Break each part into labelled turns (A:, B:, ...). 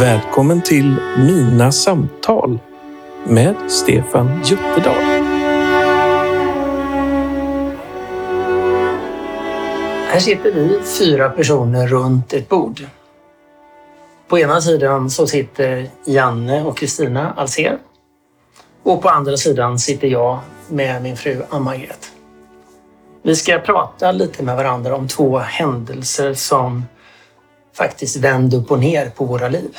A: Välkommen till Mina samtal med Stefan Jutterdal.
B: Här sitter vi fyra personer runt ett bord. På ena sidan så sitter Janne och Kristina Alser. Och på andra sidan sitter jag med min fru Ann-Margret. Vi ska prata lite med varandra om två händelser som faktiskt vänd upp och ner på våra liv.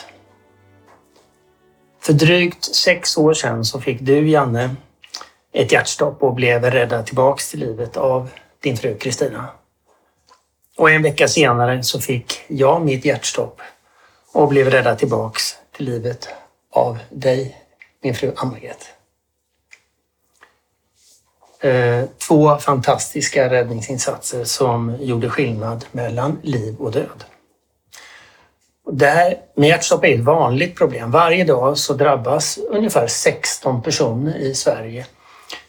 B: För drygt sex år sedan så fick du, Janne, ett hjärtstopp och blev räddad tillbaks till livet av din fru Kristina. Och en vecka senare så fick jag mitt hjärtstopp och blev räddad tillbaks till livet av dig, min fru Ann-Margret. Eh, två fantastiska räddningsinsatser som gjorde skillnad mellan liv och död. Det här med hjärtstopp är ett vanligt problem. Varje dag så drabbas ungefär 16 personer i Sverige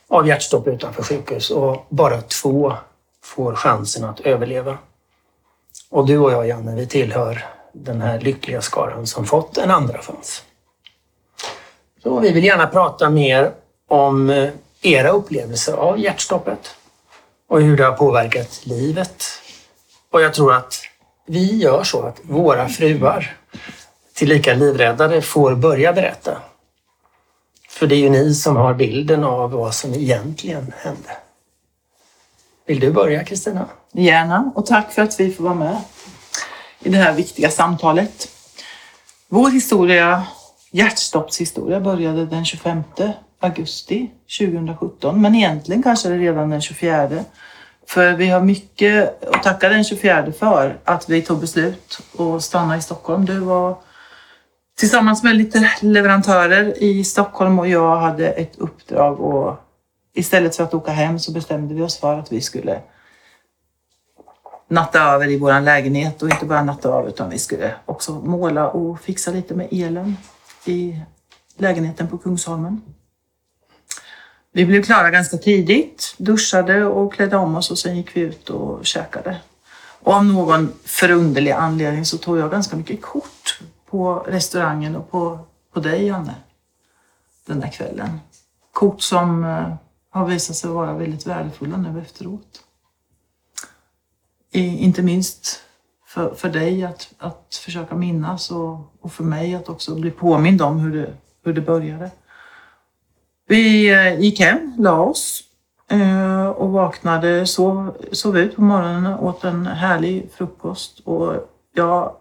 B: av hjärtstopp utanför sjukhus och bara två får chansen att överleva. Och du och jag, Janne, vi tillhör den här lyckliga skaran som fått en andra chans. Så vi vill gärna prata mer om eh, era upplevelser av hjärtstoppet och hur det har påverkat livet. Och jag tror att vi gör så att våra fruar, tillika livräddare, får börja berätta. För det är ju ni som har bilden av vad som egentligen hände. Vill du börja Kristina?
C: Gärna och tack för att vi får vara med i det här viktiga samtalet. Vår historia, hjärtstoppshistoria, började den 25 augusti 2017, men egentligen kanske det redan den 24. För vi har mycket att tacka den 24 för att vi tog beslut att stanna i Stockholm. Du var tillsammans med lite leverantörer i Stockholm och jag hade ett uppdrag och istället för att åka hem så bestämde vi oss för att vi skulle natta över i vår lägenhet och inte bara natta över utan vi skulle också måla och fixa lite med elen i lägenheten på Kungsholmen. Vi blev klara ganska tidigt, duschade och klädde om oss och sen gick vi ut och käkade. Och av någon förunderlig anledning så tog jag ganska mycket kort på restaurangen och på, på dig, Janne, den där kvällen. Kort som eh, har visat sig vara väldigt värdefulla nu efteråt. I, inte minst för, för dig att, att försöka minnas och, och för mig att också bli påmind om hur det, hur det började. Vi eh, gick hem, la oss eh, och vaknade, sov, sov ut på morgonen, åt en härlig frukost och jag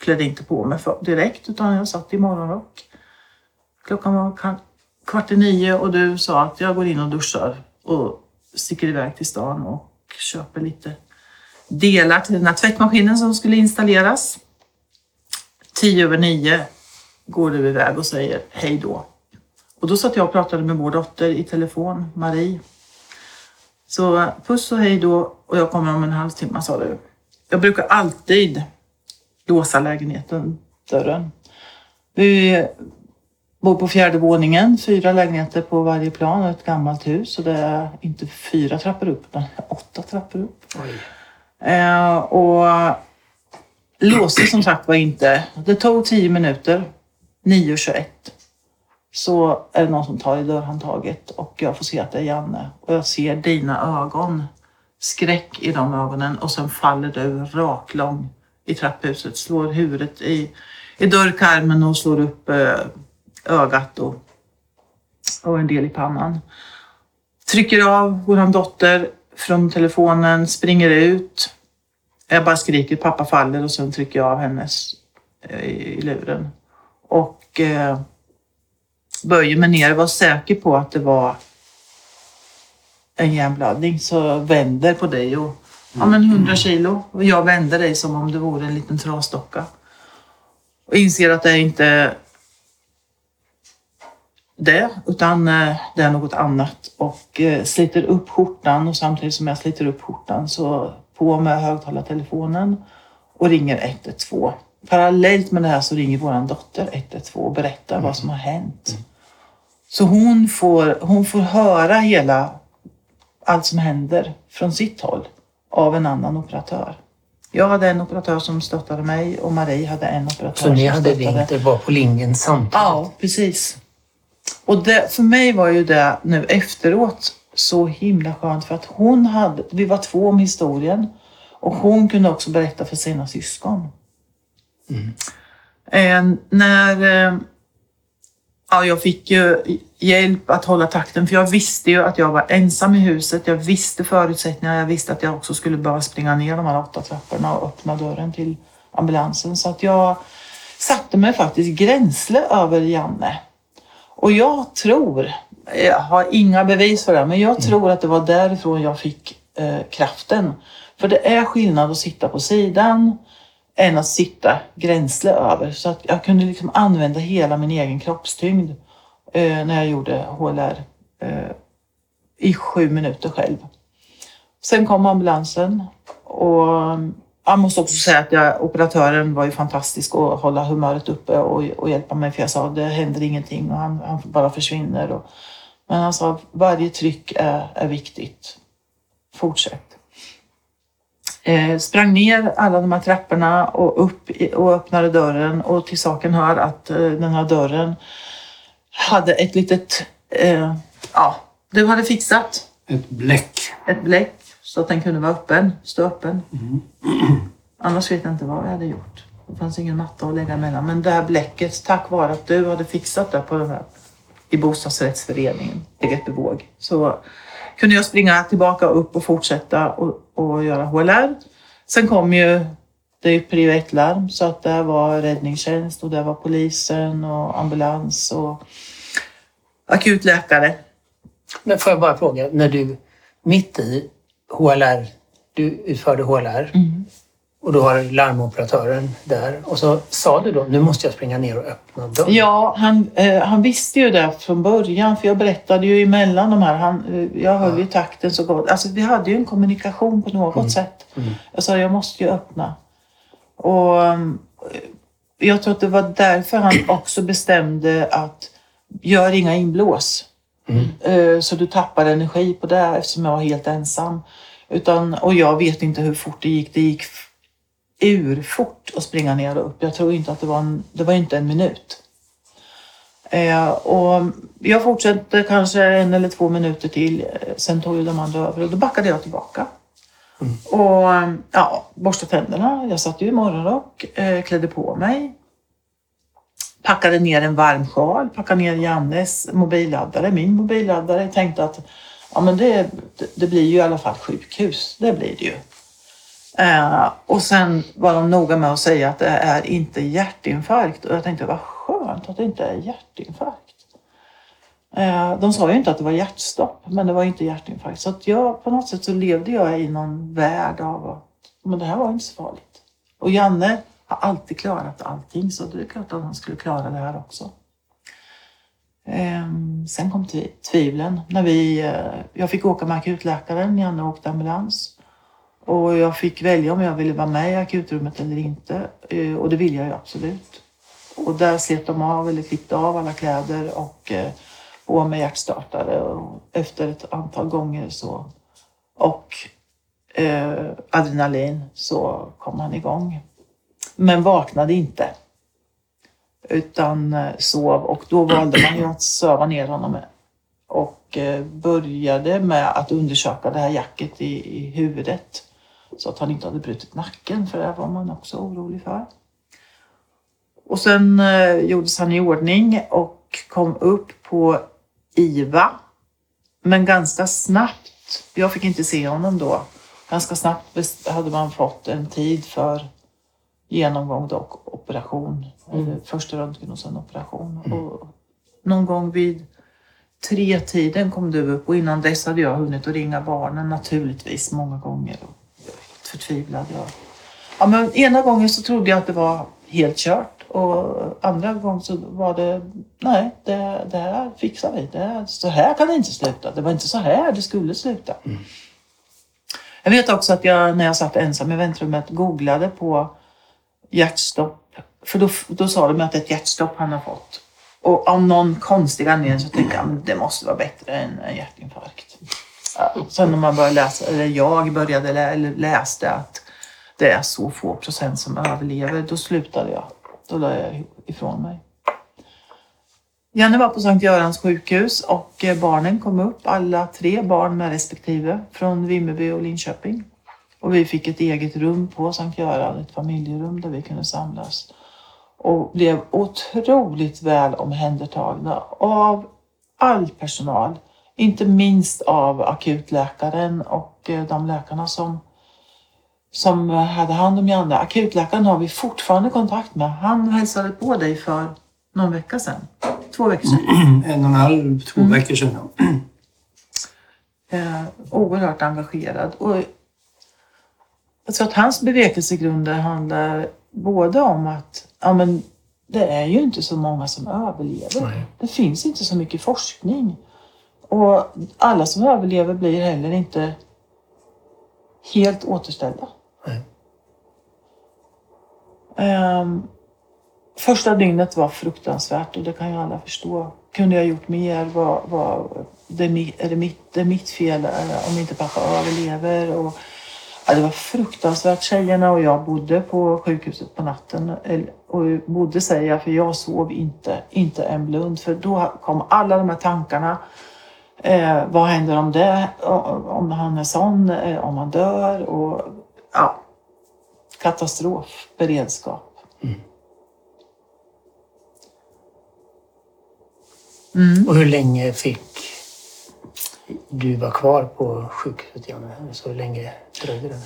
C: klädde inte på mig direkt utan jag satt i morgonrock. Klockan var kvart i nio och du sa att jag går in och duschar och sticker iväg till stan och köper lite delar till den här tvättmaskinen som skulle installeras. Tio över nio går du iväg och säger hej då. Och då satt jag och pratade med vår dotter i telefon, Marie. Så puss och hej då och jag kommer om en halvtimme sa du. Jag brukar alltid låsa lägenheten, dörren. Vi bor på fjärde våningen, fyra lägenheter på varje plan och ett gammalt hus. Så det är inte fyra trappor upp utan åtta trappor upp. Eh, och låste som sagt var inte. Det tog tio minuter, 9.21 så är det någon som tar i dörrhandtaget och jag får se att det är Janne. Och jag ser dina ögon. Skräck i de ögonen och sen faller du raklång i trapphuset. Slår huvudet i, i dörrkarmen och slår upp eh, ögat och, och en del i pannan. Trycker av vår dotter från telefonen, springer ut. Jag bara skriker pappa faller och sen trycker jag av hennes eh, i luren. Och eh, böjer mig ner och var säker på att det var en hjärnblödning så vänder på dig och ja men 100 kilo och jag vänder dig som om det vore en liten trasdocka. Och inser att det är inte det utan eh, det är något annat och eh, sliter upp skjortan och samtidigt som jag sliter upp skjortan så på med högtalartelefonen och ringer 112. Parallellt med det här så ringer vår dotter 112 och berättar mm. vad som har hänt. Mm. Så hon får, hon får höra hela allt som händer från sitt håll av en annan operatör Jag hade en operatör som stöttade mig och Marie hade en operatör
B: Så ni
C: som
B: hade
C: stöttade.
B: ringt, det var på linjen samtidigt?
C: Ja, precis. Och det, för mig var ju det nu efteråt så himla skönt för att hon hade, vi var två om historien och hon kunde också berätta för sina syskon. Eh, när eh, ja, jag fick ju hjälp att hålla takten för jag visste ju att jag var ensam i huset. Jag visste förutsättningarna. Jag visste att jag också skulle behöva springa ner de här åtta trapporna och öppna dörren till ambulansen. Så att jag satte mig faktiskt gränsle över Janne. Och jag tror, jag har inga bevis för det, men jag tror att det var därifrån jag fick eh, kraften. För det är skillnad att sitta på sidan än att sitta gränsle över. Så att jag kunde liksom använda hela min egen kroppstyngd eh, när jag gjorde HLR eh, i sju minuter själv. Sen kom ambulansen och jag måste också säga att jag, operatören var ju fantastisk att hålla humöret uppe och, och hjälpa mig för jag sa det händer ingenting och han, han bara försvinner. Och, men han sa varje tryck är, är viktigt. Fortsätt. Eh, sprang ner alla de här trapporna och upp och öppnade dörren och till saken hör att eh, den här dörren hade ett litet, eh, ja, du hade fixat
D: Ett bläck.
C: ett bläck så att den kunde vara öppen, stå öppen. Annars vet jag inte vad jag hade gjort. Det fanns ingen matta att lägga emellan. Men det här bläcket, tack vare att du hade fixat det på den här, i bostadsrättsföreningen, eget bevåg, så kunde jag springa tillbaka upp och fortsätta och, och göra HLR. Sen kom ju det är 1-larm så att det var räddningstjänst och det var polisen och ambulans och akutläkare.
B: Men får jag bara fråga, när du mitt i HLR, du utförde HLR och då har larmoperatören där och så sa du då, nu måste jag springa ner och öppna dörren.
C: Ja, han, eh, han visste ju det från början för jag berättade ju emellan de här. Han, eh, jag höll ju takten så gott. Alltså vi hade ju en kommunikation på något sätt. Jag sa jag måste ju öppna. Och eh, jag tror att det var därför han också bestämde att gör inga inblås. Eh, Så du tappar energi på det eftersom jag var helt ensam. Utan, och jag vet inte hur fort det gick. Det gick urfort att springa ner och upp. Jag tror inte att det var en, det var inte en minut. Eh, och jag fortsatte kanske en eller två minuter till. eh, Sen tog ju de andra över och då backade jag tillbaka. Och eh, ja, borstade tänderna. Jag satte ju i morgonrock, eh, klädde på mig. Packade ner en varm sjal, packade ner Jannes mobilladdare, min mobilladdare. Tänkte att ja, men det, det, det blir ju i alla fall sjukhus. Det blir det ju. Eh, och sen var de noga med att säga att det är inte hjärtinfarkt. Och jag tänkte vad skönt att det inte är hjärtinfarkt. Eh, de sa ju inte att det var hjärtstopp, men det var inte hjärtinfarkt. Så att jag, på något sätt så levde jag i någon värld av att men det här var inte så farligt. Och Janne har alltid klarat allting, så det är klart att han skulle klara det här också. Eh, sen kom tvivlen. När vi, eh, jag fick åka med akutläkaren, Janne åkte ambulans. Och jag fick välja om jag ville vara med i akutrummet eller inte. Eh, och det ville jag ju absolut. Och där slet de av eller klippte av alla kläder och eh, på med hjärtstartare. Och efter ett antal gånger så och eh, adrenalin så kom han igång. Men vaknade inte. Utan eh, sov och då valde man ju att söva ner honom. Och eh, började med att undersöka det här jacket i, i huvudet. Så att han inte hade brutit nacken, för det var man också orolig för. Och sen eh, gjordes han i ordning och kom upp på IVA. Men ganska snabbt, jag fick inte se honom då, ganska snabbt hade man fått en tid för genomgång och operation. Eller Först röntgen och sen operation. Och någon gång vid tre tiden kom du upp och innan dess hade jag hunnit att ringa barnen naturligtvis många gånger. Och förtvivlad. Jag... Ja, men ena gången så trodde jag att det var helt kört och andra gången så var det nej, det, det här fixar vi. Det här, så här kan det inte sluta. Det var inte så här det skulle sluta. Jag vet också att jag när jag satt ensam i väntrummet googlade på hjärtstopp. För då, då sa de att det är ett hjärtstopp han har fått. Och av någon konstig anledning så tänkte jag att det måste vara bättre än en hjärtinfarkt. Sen när man började läsa, eller jag började lä, eller läste att det är så få procent som överlever. Då slutade jag. Då la jag ifrån mig. Jenny var på Sankt Görans sjukhus och eh, barnen kom upp, alla tre barn med respektive, från Vimmerby och Linköping. Och vi fick ett eget rum på Sankt Göran, ett familjerum där vi kunde samlas. Och blev otroligt väl omhändertagna av all personal. Inte minst av akutläkaren och eh, de läkarna som, som hade hand om Janne. Akutläkaren har vi fortfarande kontakt med. Han hälsade på dig för någon vecka sedan. Två veckor sedan.
D: En och en halv, två
C: Mm.
D: veckor sedan.
C: eh, oerhört engagerad. Och jag tror att hans bevekelsegrunder handlar både om att ja, men det är ju inte så många som överlever.
B: Nej.
C: Det finns inte så mycket forskning. Och alla som överlever blir heller inte helt återställda.
B: Nej.
C: Ehm, första dygnet var fruktansvärt och det kan ju alla förstå. Kunde jag gjort mer? Var, var, det, är det, mitt, det är mitt fel om inte pappa överlever? Och, ja, det var fruktansvärt. Tjejerna och jag bodde på sjukhuset på natten. Och bodde säger jag, för jag sov inte, inte en blund. För då kom alla de här tankarna. Eh, vad händer om det? Om han är sån? Eh, om han dör? Och, ja, katastrof, beredskap. Mm.
B: Och hur länge fick du vara kvar på sjukhuset, Janne? Så hur länge dröjde det?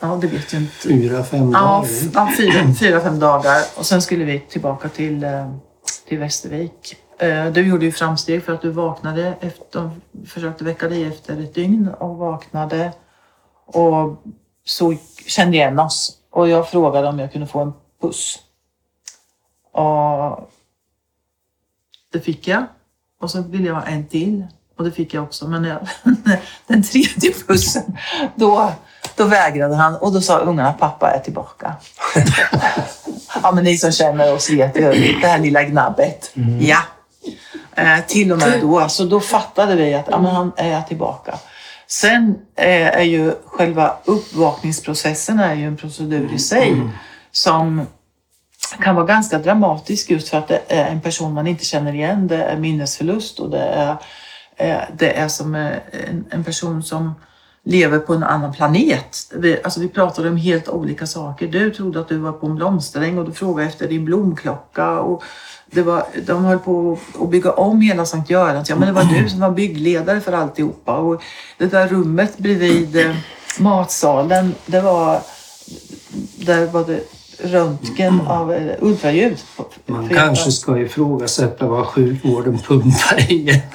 C: Ja, det vet jag inte.
D: Fyra, fem dagar.
C: ja fyra, fyra, fem dagar. Och sen skulle vi tillbaka till, eh, till Västervik. Eh, Du gjorde ju framsteg för att du vaknade. Efter, de försökte väcka dig efter ett dygn och vaknade. Och så kände igen oss. Och jag frågade om jag kunde få en puss. Och det fick jag. Och så ville jag ha en till. Och det fick jag också. Men jag, den tredje pussen, då, då vägrade han. Och då sa ungarna, pappa är tillbaka. ja, men ni som känner oss vet ju, det här lilla gnabbet. Ja. Eh, till och med då. Så då fattade vi att men han är tillbaka. Sen eh, är ju själva uppvakningsprocessen är ju en procedur i sig som kan vara ganska dramatisk just för att det är en person man inte känner igen. Det är minnesförlust och det är, eh, det är som eh, en, en person som lever på en annan planet. Vi, alltså vi pratade om helt olika saker. Du trodde att du var på en blomsteräng och du frågade efter din blomklocka. Och det var, de höll på att bygga om hela Sankt Görans. Ja, men det var du som var byggledare för alltihopa. Och det där rummet bredvid eh, matsalen, det var, där var det röntgen av eh, ultraljud.
D: Man kanske ska ifrågasätta vad sjukvården pumpar i.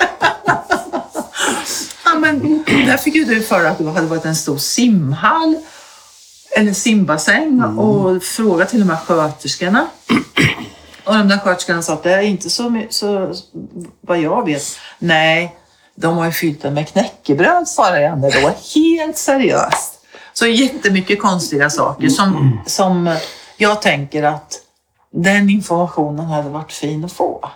C: Men där fick ju du för att det hade varit en stor simhall eller simbassäng och fråga till och med sköterskorna. Och de där sköterskorna sa att det är inte så, så vad jag vet. Nej, de har ju fyllt den med knäckebröd, svarade Janne då. Helt seriöst. Så jättemycket konstiga saker som, som jag tänker att den informationen hade varit fin att få.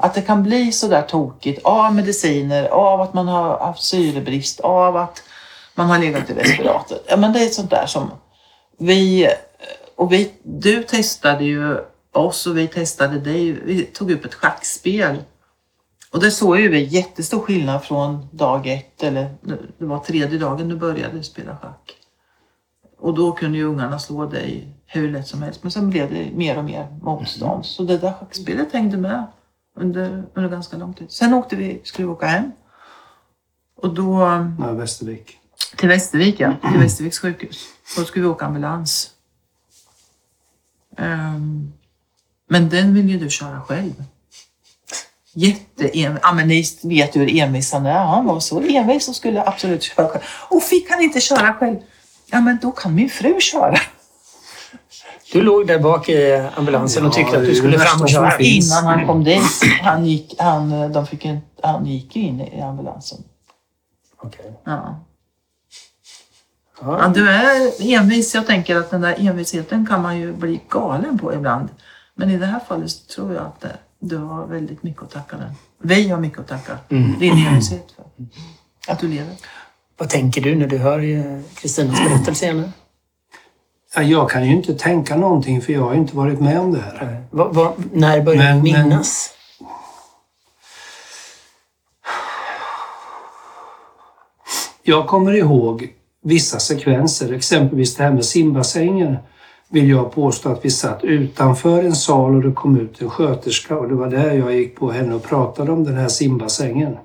C: Att det kan bli så där tokigt av mediciner, av att man har haft syrebrist, av att man har legat i respirator. Ja, men det är sånt där som vi... Och vi, du testade ju oss och vi testade dig. Vi tog upp ett schackspel. Och det såg ju vi jättestor skillnad från dag ett, eller det var tredje dagen du började spela schack. Och då kunde ju ungarna slå dig hur lätt som helst. Men sen blev det mer och mer motstånd. Så det där schackspelet hängde med under, under ganska lång tid. Sen åkte vi, skulle vi åka hem. Och då
D: Ja, Västervik.
C: till Västervik, ja. Till Västerviks sjukhus. Och då skulle vi åka ambulans. Ehm, men den vill ju du köra själv. Jätteenvis. Ja, men ni vet ju hur envis han är. Han var så envis och skulle absolut köra själv. Och fick han inte köra själv, ja men då kan min fru köra.
B: Du låg där bak i ambulansen och
D: Ja,
B: tyckte att du skulle fram och köra.
C: Innan han kom dit. Han gick, han, de fick en, han gick ju in i ambulansen.
B: Okej.
C: Ja.
B: Ja.
C: Ja, du är envis. Jag tänker att den där envisheten kan man ju bli galen på ibland. Men i det här fallet så tror jag att eh, du har väldigt mycket att tacka den. Vi har mycket att tacka din envishet för. Att du lever.
B: Vad tänker du när du hör Kristinas berättelse, Janne?
D: Ja, Jag kan ju inte tänka någonting för jag har ju inte varit med om det här.
B: Vad- vad- när började
D: Men-
B: du
D: men-
B: minnas?
D: Jag kommer ihåg vissa sekvenser, exempelvis det här med simbassängen vill jag påstå att vi satt utanför en sal och det kom ut en sköterska och det var där jag gick på henne och pratade om den här simbassängen.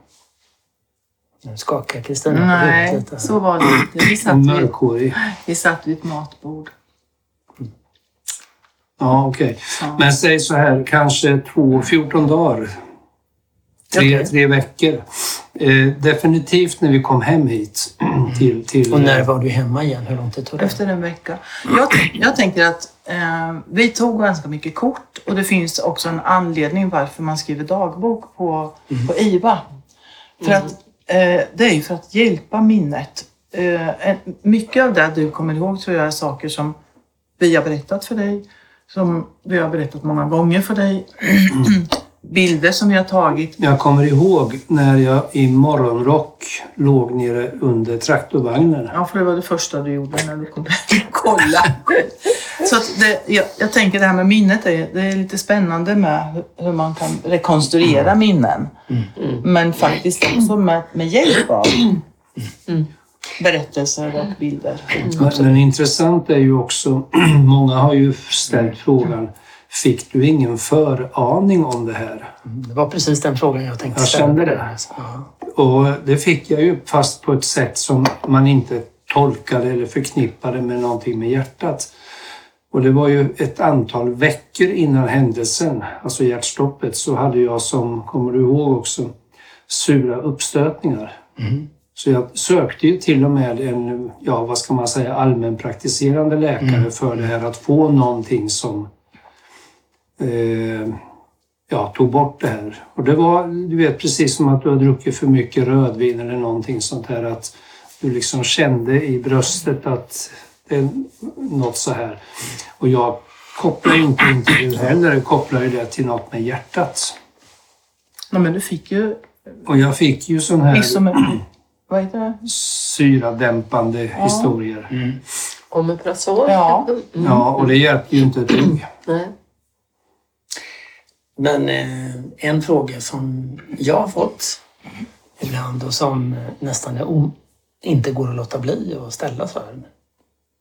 B: Nu skakar Kristina på
C: Nej,
B: huvudet lite.
C: så var det inte. Vi satt, vid, vi satt vid ett matbord.
D: Ja, okej.
C: Ja.
D: Men säg så här, kanske två, 14 dagar. Tre,
B: Okej.
D: tre veckor. Eh, definitivt när vi kom hem hit till... till
B: Och när var du hemma igen? Hur lång tid tog det?
C: Efter en vecka. Jag, jag tänker att eh, vi tog ganska mycket kort och det finns också en anledning varför man skriver dagbok på, på IVA. För att, eh, det är ju för att hjälpa minnet. Eh, mycket av det du kommer ihåg tror jag är saker som vi har berättat för dig, som vi har berättat många gånger för dig. Bilder som vi har tagit.
D: Jag kommer ihåg när jag i morgonrock låg nere under traktorvagnen.
C: Ja, för det var det första du gjorde när du kom hem. Kolla! Så det, jag, jag tänker det här med minnet, är, det är lite spännande med hur, man kan rekonstruera minnen. Men faktiskt också med, med hjälp av berättelser och bilder.
D: Men intressant är ju också, många har ju ställt frågan, fick du ingen föraning om det här?
B: Det var precis den frågan jag tänkte
D: Jag
B: ställa.
D: kände det. Och det fick jag ju fast på ett sätt som man inte tolkade eller förknippade med någonting med hjärtat. Och det var ju ett antal veckor innan händelsen, alltså hjärtstoppet, så hade jag som, kommer du ihåg också, sura uppstötningar. Så jag sökte ju till och med en, ja vad ska man säga, allmänpraktiserande läkare för det här att få någonting som eh, ja, tog bort det här. Och det var, du vet, precis som att du har druckit för mycket rödvin eller någonting sånt här. Att du liksom kände i bröstet att det är något så här. Och jag kopplar ju inte in till det heller, jag kopplar ju det till något med hjärtat.
C: Ja, men du fick ju
D: Och jag fick ju sån här.
C: Vad heter det?
D: syradämpande historier.
E: Omeprazol?
C: Ja.
E: Mm.
D: Ja, och det hjälpte ju inte ett dugg.
B: Men eh, en fråga som jag har fått ibland och som eh, nästan är inte går att låta bli att ställa så här.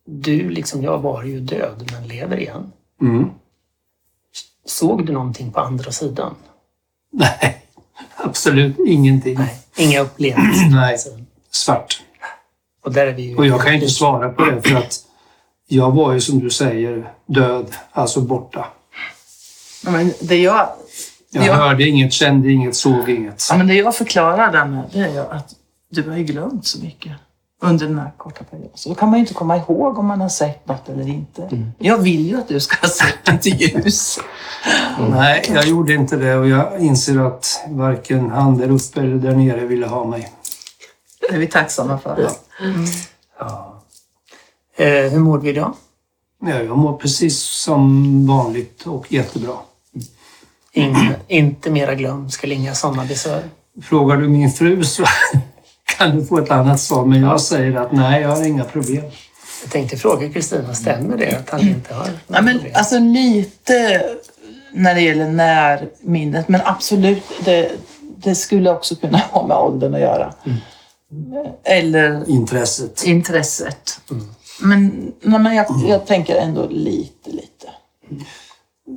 B: Du liksom jag var ju död men lever igen.
D: Mm.
B: Såg du någonting på andra sidan?
D: Nej, absolut ingenting.
B: Nej, inga upplevelser.
D: Nej, svart.
B: Och där är vi ju...
D: Och jag kan inte svara på det för att jag var ju som du säger död, alltså borta.
C: Men det jag,
D: Jag
C: Ja.
D: hörde inget, kände inget, såg inget.
C: ja, men det jag förklarar där med det är ju att du har ju glömt så mycket under den här korta perioden. Så då kan man ju inte komma ihåg om man har sett något eller inte. Jag vill ju att du ska ha sett lite ljus.
D: Nej, jag gjorde inte det och jag inser att varken han där uppe eller där nere ville ha mig.
C: Det är vi tacksamma för.
B: Ja. Eh, hur mår vi idag?
D: Ja, jag mår precis som vanligt och jättebra.
B: Inga, inte mera glömska eller inga sådana besvär.
D: Frågar du min fru så kan du få ett annat svar, men jag säger att nej, jag har inga problem.
B: Jag tänkte fråga Kristina, stämmer det att han inte har
C: Ja, men,
B: problem?
C: alltså lite när det gäller närminnet, men absolut, det, det skulle också kunna ha med åldern att göra. Eller
D: Intresset.
C: intresset. Men, nej, men jag, jag tänker ändå lite, lite.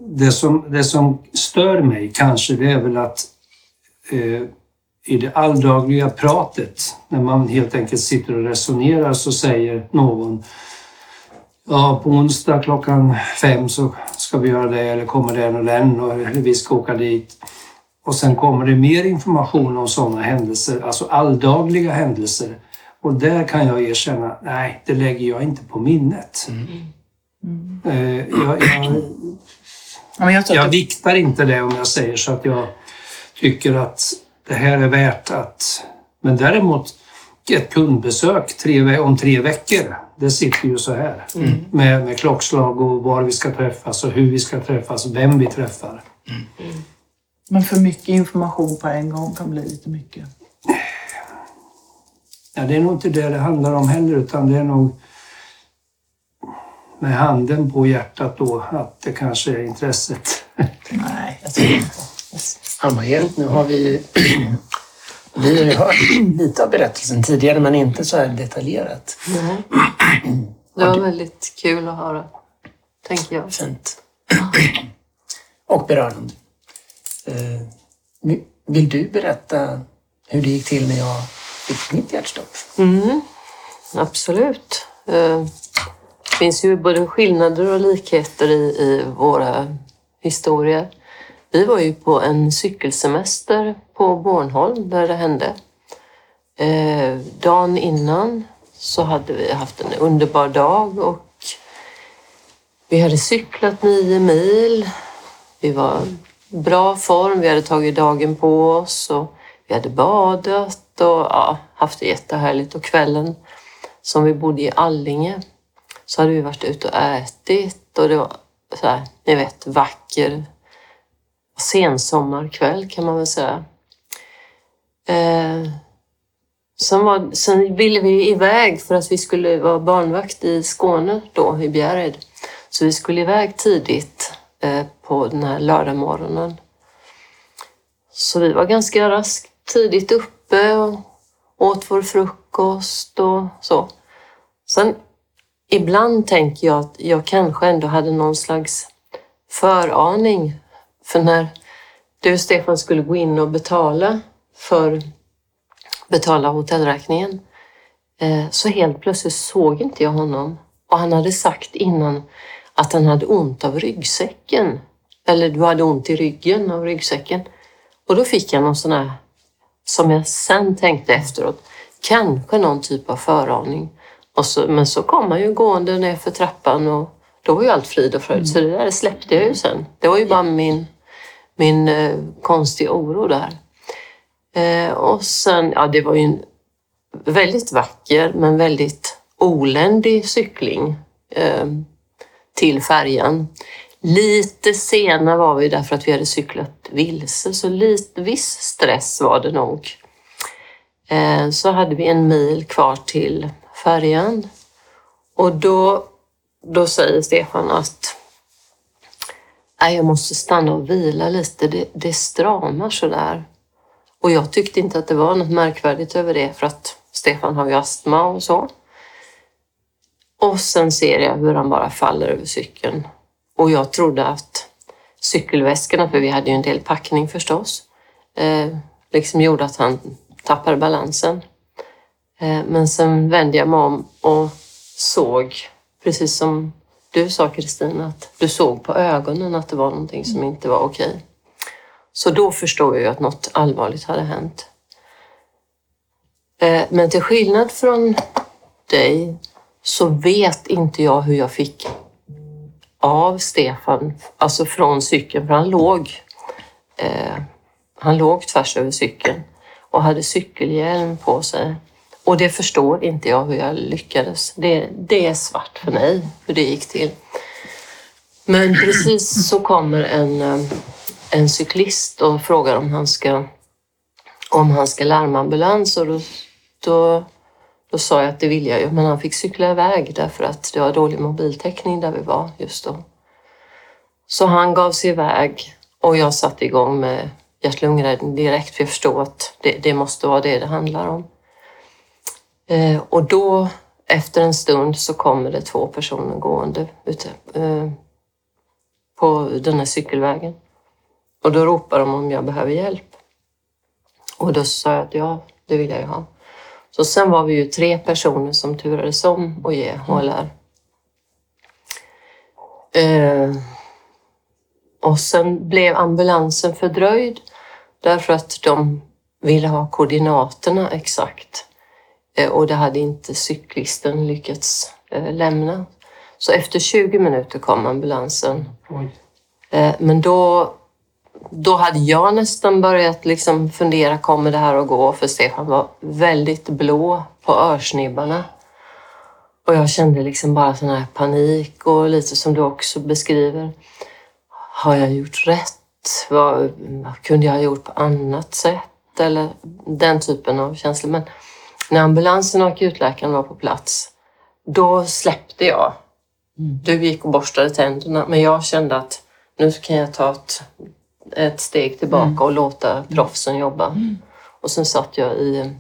D: Det som, det som stör mig kanske det är väl att eh, i det alldagliga pratet, när man helt enkelt sitter och resonerar så säger någon Ja, på onsdag klockan fem så ska vi göra det eller kommer den och den och eller vi ska åka dit. Och sen kommer det mer information om sådana händelser, alltså alldagliga händelser. Och där kan jag erkänna, nej, det lägger jag inte på minnet. Eh, jag, jag,
C: jag
D: jag viktar inte det om jag säger så att jag tycker att det här är värt att... Men däremot ett kundbesök tre, om tre veckor, det sitter ju så här. Med, med klockslag och var vi ska träffas och hur vi ska träffas, vem vi träffar.
C: Men för mycket information på en gång kan bli lite mycket.
D: Ja, det är nog inte det det handlar om heller utan det är nog... med handen på hjärtat då att det kanske är intresset.
C: Nej, jag tror inte.
B: Anna-Erik, nu har vi, vi har ju hört lite av berättelsen tidigare men inte så här detaljerat.
E: Nej. Det var väldigt kul att höra, tänker jag.
B: Fint. Och berörande. Eh, Vill du berätta hur det gick till när jag fick mitt hjärtstopp?
E: Mm, absolut. Eh, Det finns ju både skillnader och likheter i, i våra historier. Vi var ju på en cykelsemester på Bornholm där det hände. Eh, dagen innan så hade vi haft en underbar dag och vi hade cyklat nio mil. Vi var bra form, vi hade tagit dagen på oss och vi hade badat och ja, haft det jättehärligt. Och kvällen som vi bodde i Allinge så hade vi varit ute och ätit och det var så här, ni vet, vacker sensommarkväll kan man väl säga. Eh, sen, var, sen ville vi iväg för att vi skulle vara barnvakt i Skåne då, i Bjärred. Så vi skulle iväg tidigt Eh, på den här lördagmorgonen. Så vi var ganska raskt tidigt uppe och åt vår frukost och så. Sen ibland tänker jag att jag kanske ändå hade någon slags föraning. För när du Stefan skulle gå in och betala för betala hotellräkningen eh, så helt plötsligt såg inte jag honom. Och han hade sagt innan att han hade ont av ryggsäcken. Eller du hade ont i ryggen av ryggsäcken. Och då fick jag någon sån här, som jag sen tänkte efteråt, kanske någon typ av föraning. Och så, men så kom han ju gående ner för trappan och då var ju allt frid och fröjd. Så det där släppte jag ju sen. Det var ju bara min, min eh, konstiga oro där. Eh, och sen, ja det var ju en väldigt vacker men väldigt oländig cykling eh, till färjan. Lite sena var vi därför att vi hade cyklat vilse, så lite, viss stress var det nog. Eh, så hade vi en mil kvar till färjan och då, då säger Stefan att jag måste stanna och vila lite, det, det stramar sådär. Och jag tyckte inte att det var något märkvärdigt över det för att Stefan har ju astma och så. Och sen ser jag hur han bara faller över cykeln. Och jag trodde att cykelväskorna, för vi hade ju en del packning förstås, eh, liksom gjorde att han tappade balansen. Eh, men sen vände jag mig om och såg, precis som du sa Kristina, att du såg på ögonen att det var någonting som inte var okej. Så då förstod jag ju att något allvarligt hade hänt. Eh, Men till skillnad från dig så vet inte jag hur jag fick av Stefan, alltså från cykeln, för han låg, eh, han låg tvärs över cykeln och hade cykelhjälm på sig. Och det förstår inte jag hur jag lyckades. Det, det är svart för mig hur det gick till. Men precis så kommer en, eh, en cyklist och frågar om han ska, om han ska larma ambulans och då, då, då sa jag att det vill jag ju, men han fick cykla iväg därför att det var dålig mobiltäckning där vi var just då. Så han gav sig iväg och jag satte igång med hjärt-lungräddning direkt för jag förstod att det, det måste vara det det handlar om. Eh, och då, efter en stund, så kommer det två personer gående ute eh, på den här cykelvägen. Och då ropar de om jag behöver hjälp. Och då sa jag att ja, det vill jag ju ha. Så sen var vi ju tre personer som turades om att ge HLR. Eh, och sen blev ambulansen fördröjd därför att de ville ha koordinaterna exakt. Eh, och det hade inte cyklisten lyckats eh, lämna. Så efter 20 minuter kom ambulansen. Eh, Men då, då hade jag nästan börjat liksom fundera, kommer det här att gå? För Stefan var väldigt blå på örsnibbarna. Och jag kände liksom bara sån här panik och lite som du också beskriver. Har jag gjort rätt? Vad, vad kunde jag ha gjort på annat sätt? Eller den typen av känslor. Men när ambulansen och akutläkaren var på plats, då släppte jag Du gick och borstade tänderna, men jag kände att nu kan jag ta ett, ett steg tillbaka och låta proffsen jobba. Och sen satt jag i,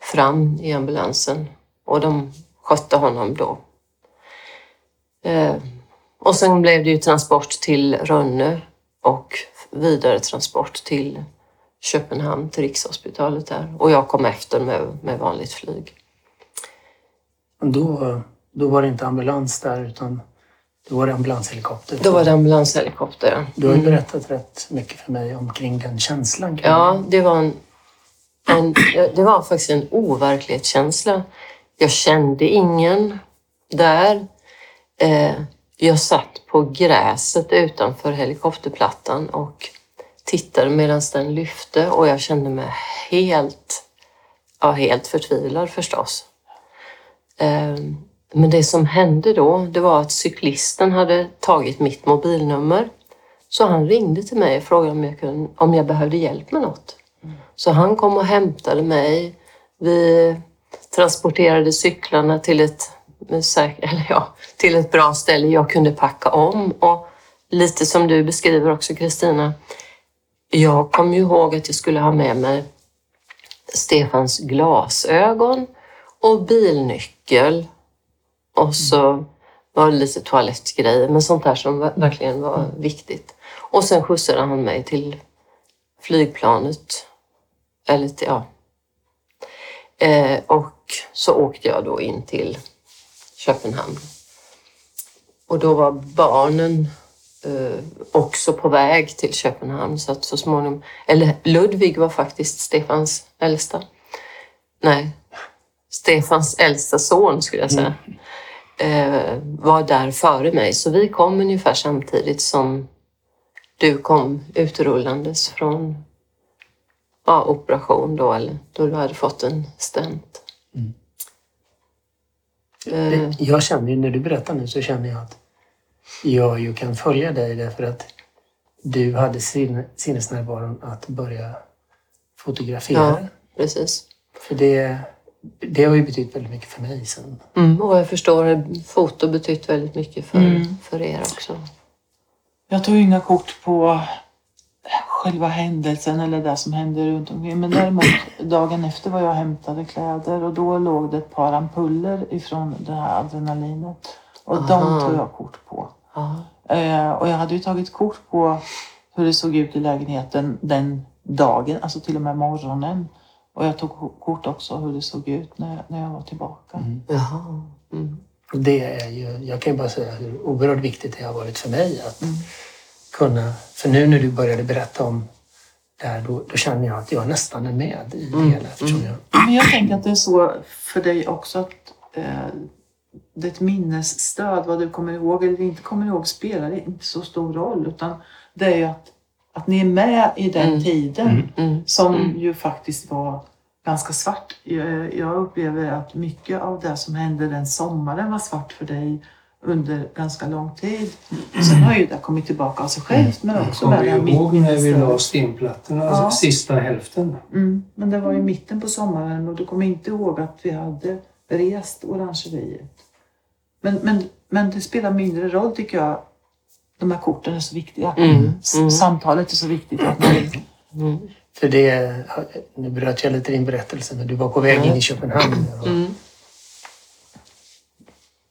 E: fram i ambulansen och de skötte honom då. Eh, och sen blev det ju transport till Rönne och vidare transport till Köpenhamn, till Rikshospitalet där. Och jag kom efter med, med vanligt flyg.
B: Då, då var det inte ambulans där utan då var det ambulanshelikopter.
E: Då var det ambulanshelikopter. ja.
B: Du har ju berättat rätt mycket för mig omkring den känslan.
E: Ja, det var, en, en, det var faktiskt en overklighetskänsla. Jag kände ingen där. Eh, jag satt på gräset utanför helikopterplattan och tittade medan den lyfte och jag kände mig helt, ja, helt förtvivlad förstås. Eh, men det som hände då, det var att cyklisten hade tagit mitt mobilnummer. Så han ringde till mig och frågade om jag, kunde, om jag behövde hjälp med något. Så han kom och hämtade mig. Vi transporterade cyklarna till ett, eller ja, till ett bra ställe jag kunde packa om. Och lite som du beskriver också Kristina. Jag kom ju ihåg att jag skulle ha med mig Stefans glasögon och bilnyckel. Och så var det lite toalettgrejer, men sånt där som ver- verkligen var viktigt. Och sen skjutsade han mig till flygplanet. Eller till, ja. Eh, och så åkte jag då in till Köpenhamn. Och då var barnen eh, också på väg till Köpenhamn. Så att så småningom, eller Ludvig var faktiskt Stefans äldsta. Nej, Stefans äldsta son skulle jag säga. Eh, var där före mig. Så vi kom ungefär samtidigt som du kom utrullandes från ja, operation då, eller då du hade fått en stent. Eh,
B: Det- Jag känner ju, när du berättar nu så känner jag att jag ju kan följa dig därför att du hade sin, sinnesnärvaron att börja fotografera.
E: Ja. precis.
B: För det, det har ju betytt väldigt mycket för mig sen.
E: Mm, och jag förstår att foto betytt väldigt mycket för,
C: Mm.
E: för er också.
C: Jag tog inga kort på själva händelsen eller det som hände runt omkring. Men däremot dagen efter var jag hämtade kläder och då låg det ett par ampuller ifrån det här adrenalinet. Och de
E: Aha.
C: tog jag kort på. Eh, och jag hade ju tagit kort på hur det såg ut i lägenheten den dagen, alltså till och med morgonen. Och jag tog kort också hur det såg ut när, när jag var tillbaka.
E: Jaha. Mm.
B: Och det är ju, jag kan ju bara säga hur oerhört viktigt det har varit för mig att
C: Mm.
B: kunna, för nu när du började berätta om det här, då, då känner jag att jag nästan är med i det hela. Eftersom jag,
C: Men jag tänker att det är så för dig också att eh, det är ett minnesstöd. Vad du kommer ihåg eller inte kommer ihåg spelar inte så stor roll. Utan det är ju att, att ni är med i den
E: Mm.
C: tiden
E: Mm.
C: som
E: Mm.
C: ju faktiskt var ganska svart. Jag, jag upplever att mycket av det som hände den sommaren var svart för dig under ganska lång tid. Sen har ju det kommit tillbaka av sig självt men också
D: Kommer
C: här
D: du ihåg när vi la stimplattorna,
C: Ja.
D: sista hälften?
C: Mm, men det var i mitten på sommaren och du kommer inte ihåg att vi hade rest orangeriet. Men, men, men det spelar mindre roll tycker jag. De här korten är så viktiga.
E: Mm, mm.
C: Samtalet är så viktigt. Att man,
E: Mm.
B: för det, nu bröt jag lite din berättelse, men du var på väg in i Köpenhamn och
E: Mm.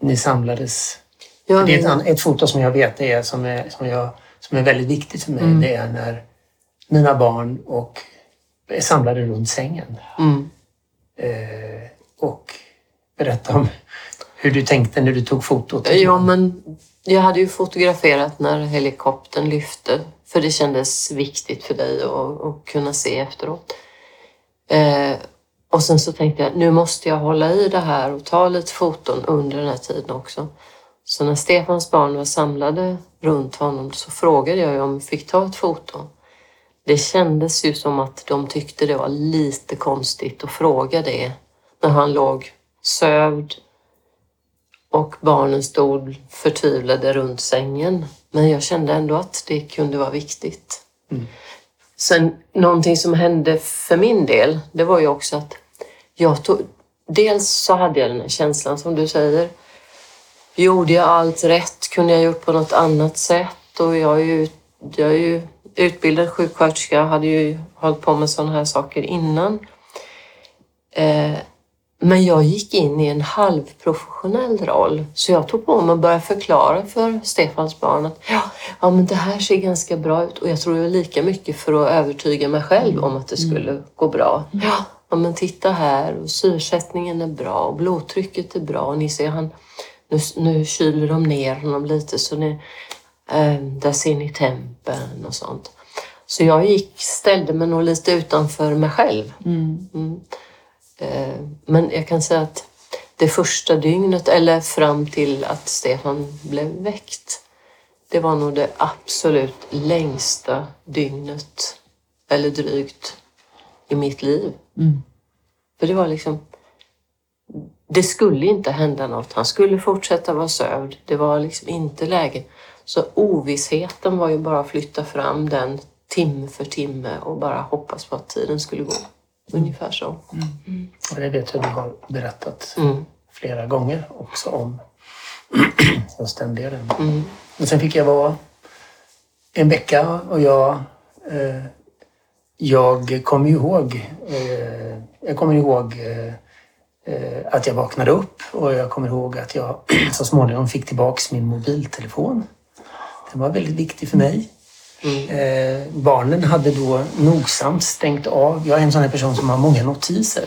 B: ni samlades.
E: Ja,
B: Det är ett, ett foto som jag vet är, som, är, som, jag, som är väldigt viktigt för mig.
E: Mm.
B: Det är när mina barn och är samlade runt sängen.
E: mm.
B: Eh, och berätta om hur du tänkte när du tog fotot.
E: Ja, men jag hade ju fotograferat när helikoptern lyfte. För det kändes viktigt för dig att, att kunna se efteråt. Eh, och sen så tänkte jag, nu måste jag hålla i det här och ta lite foton under den här tiden också. Så när Stefans barn var samlade runt honom så frågade jag ju om jag fick ta ett foto. Det kändes ju som att de tyckte det var lite konstigt att fråga det när han låg sövd och barnen stod förtvivlade runt sängen. Men jag kände ändå att det kunde vara viktigt. Sen någonting som hände för min del, det var ju också att jag tog... Dels så hade jag den här känslan som du säger. Gjorde jag allt rätt? Kunde jag gjort på något annat sätt? Och jag är ju, jag är ju utbildad sjuksköterska, hade ju hållit på med sådana här saker innan. Eh, men jag gick in i en halvprofessionell roll. Så jag tog på mig att börja förklara för Stefans barn att ja, ja, men det här ser ganska bra ut. Och jag tror var lika mycket för att övertyga mig själv om att det skulle gå bra. Ja, ja men titta här och syresättningen är bra och blodtrycket är bra. Och ni ser han, nu, nu kyler de ner honom lite så ni, eh, där ser ni tempen och sånt. Så jag gick, ställde mig nog lite utanför mig själv. Mm. Eh, Men jag kan säga att det första dygnet, eller fram till att Stefan blev väckt, det var nog det absolut längsta dygnet, eller drygt, i mitt liv. För det var liksom... Det skulle inte hända något. Han skulle fortsätta vara sövd. Det var liksom inte läge. Så ovissheten var ju bara att flytta fram den timme för timme och bara hoppas på att tiden skulle gå. Ungefär så.
B: Och det vet jag du har berättat
E: Mm.
B: flera gånger också om. Just den delen.
E: Mm.
B: Men sen fick jag vara en vecka och jag eh, jag kommer ihåg eh, jag kommer ihåg eh, eh, att jag vaknade upp och jag kommer ihåg att jag så småningom fick tillbaks min mobiltelefon. Den var väldigt viktig för mig. Eh, barnen hade då nogsamt stängt av. Jag är en sån här person som har många notiser.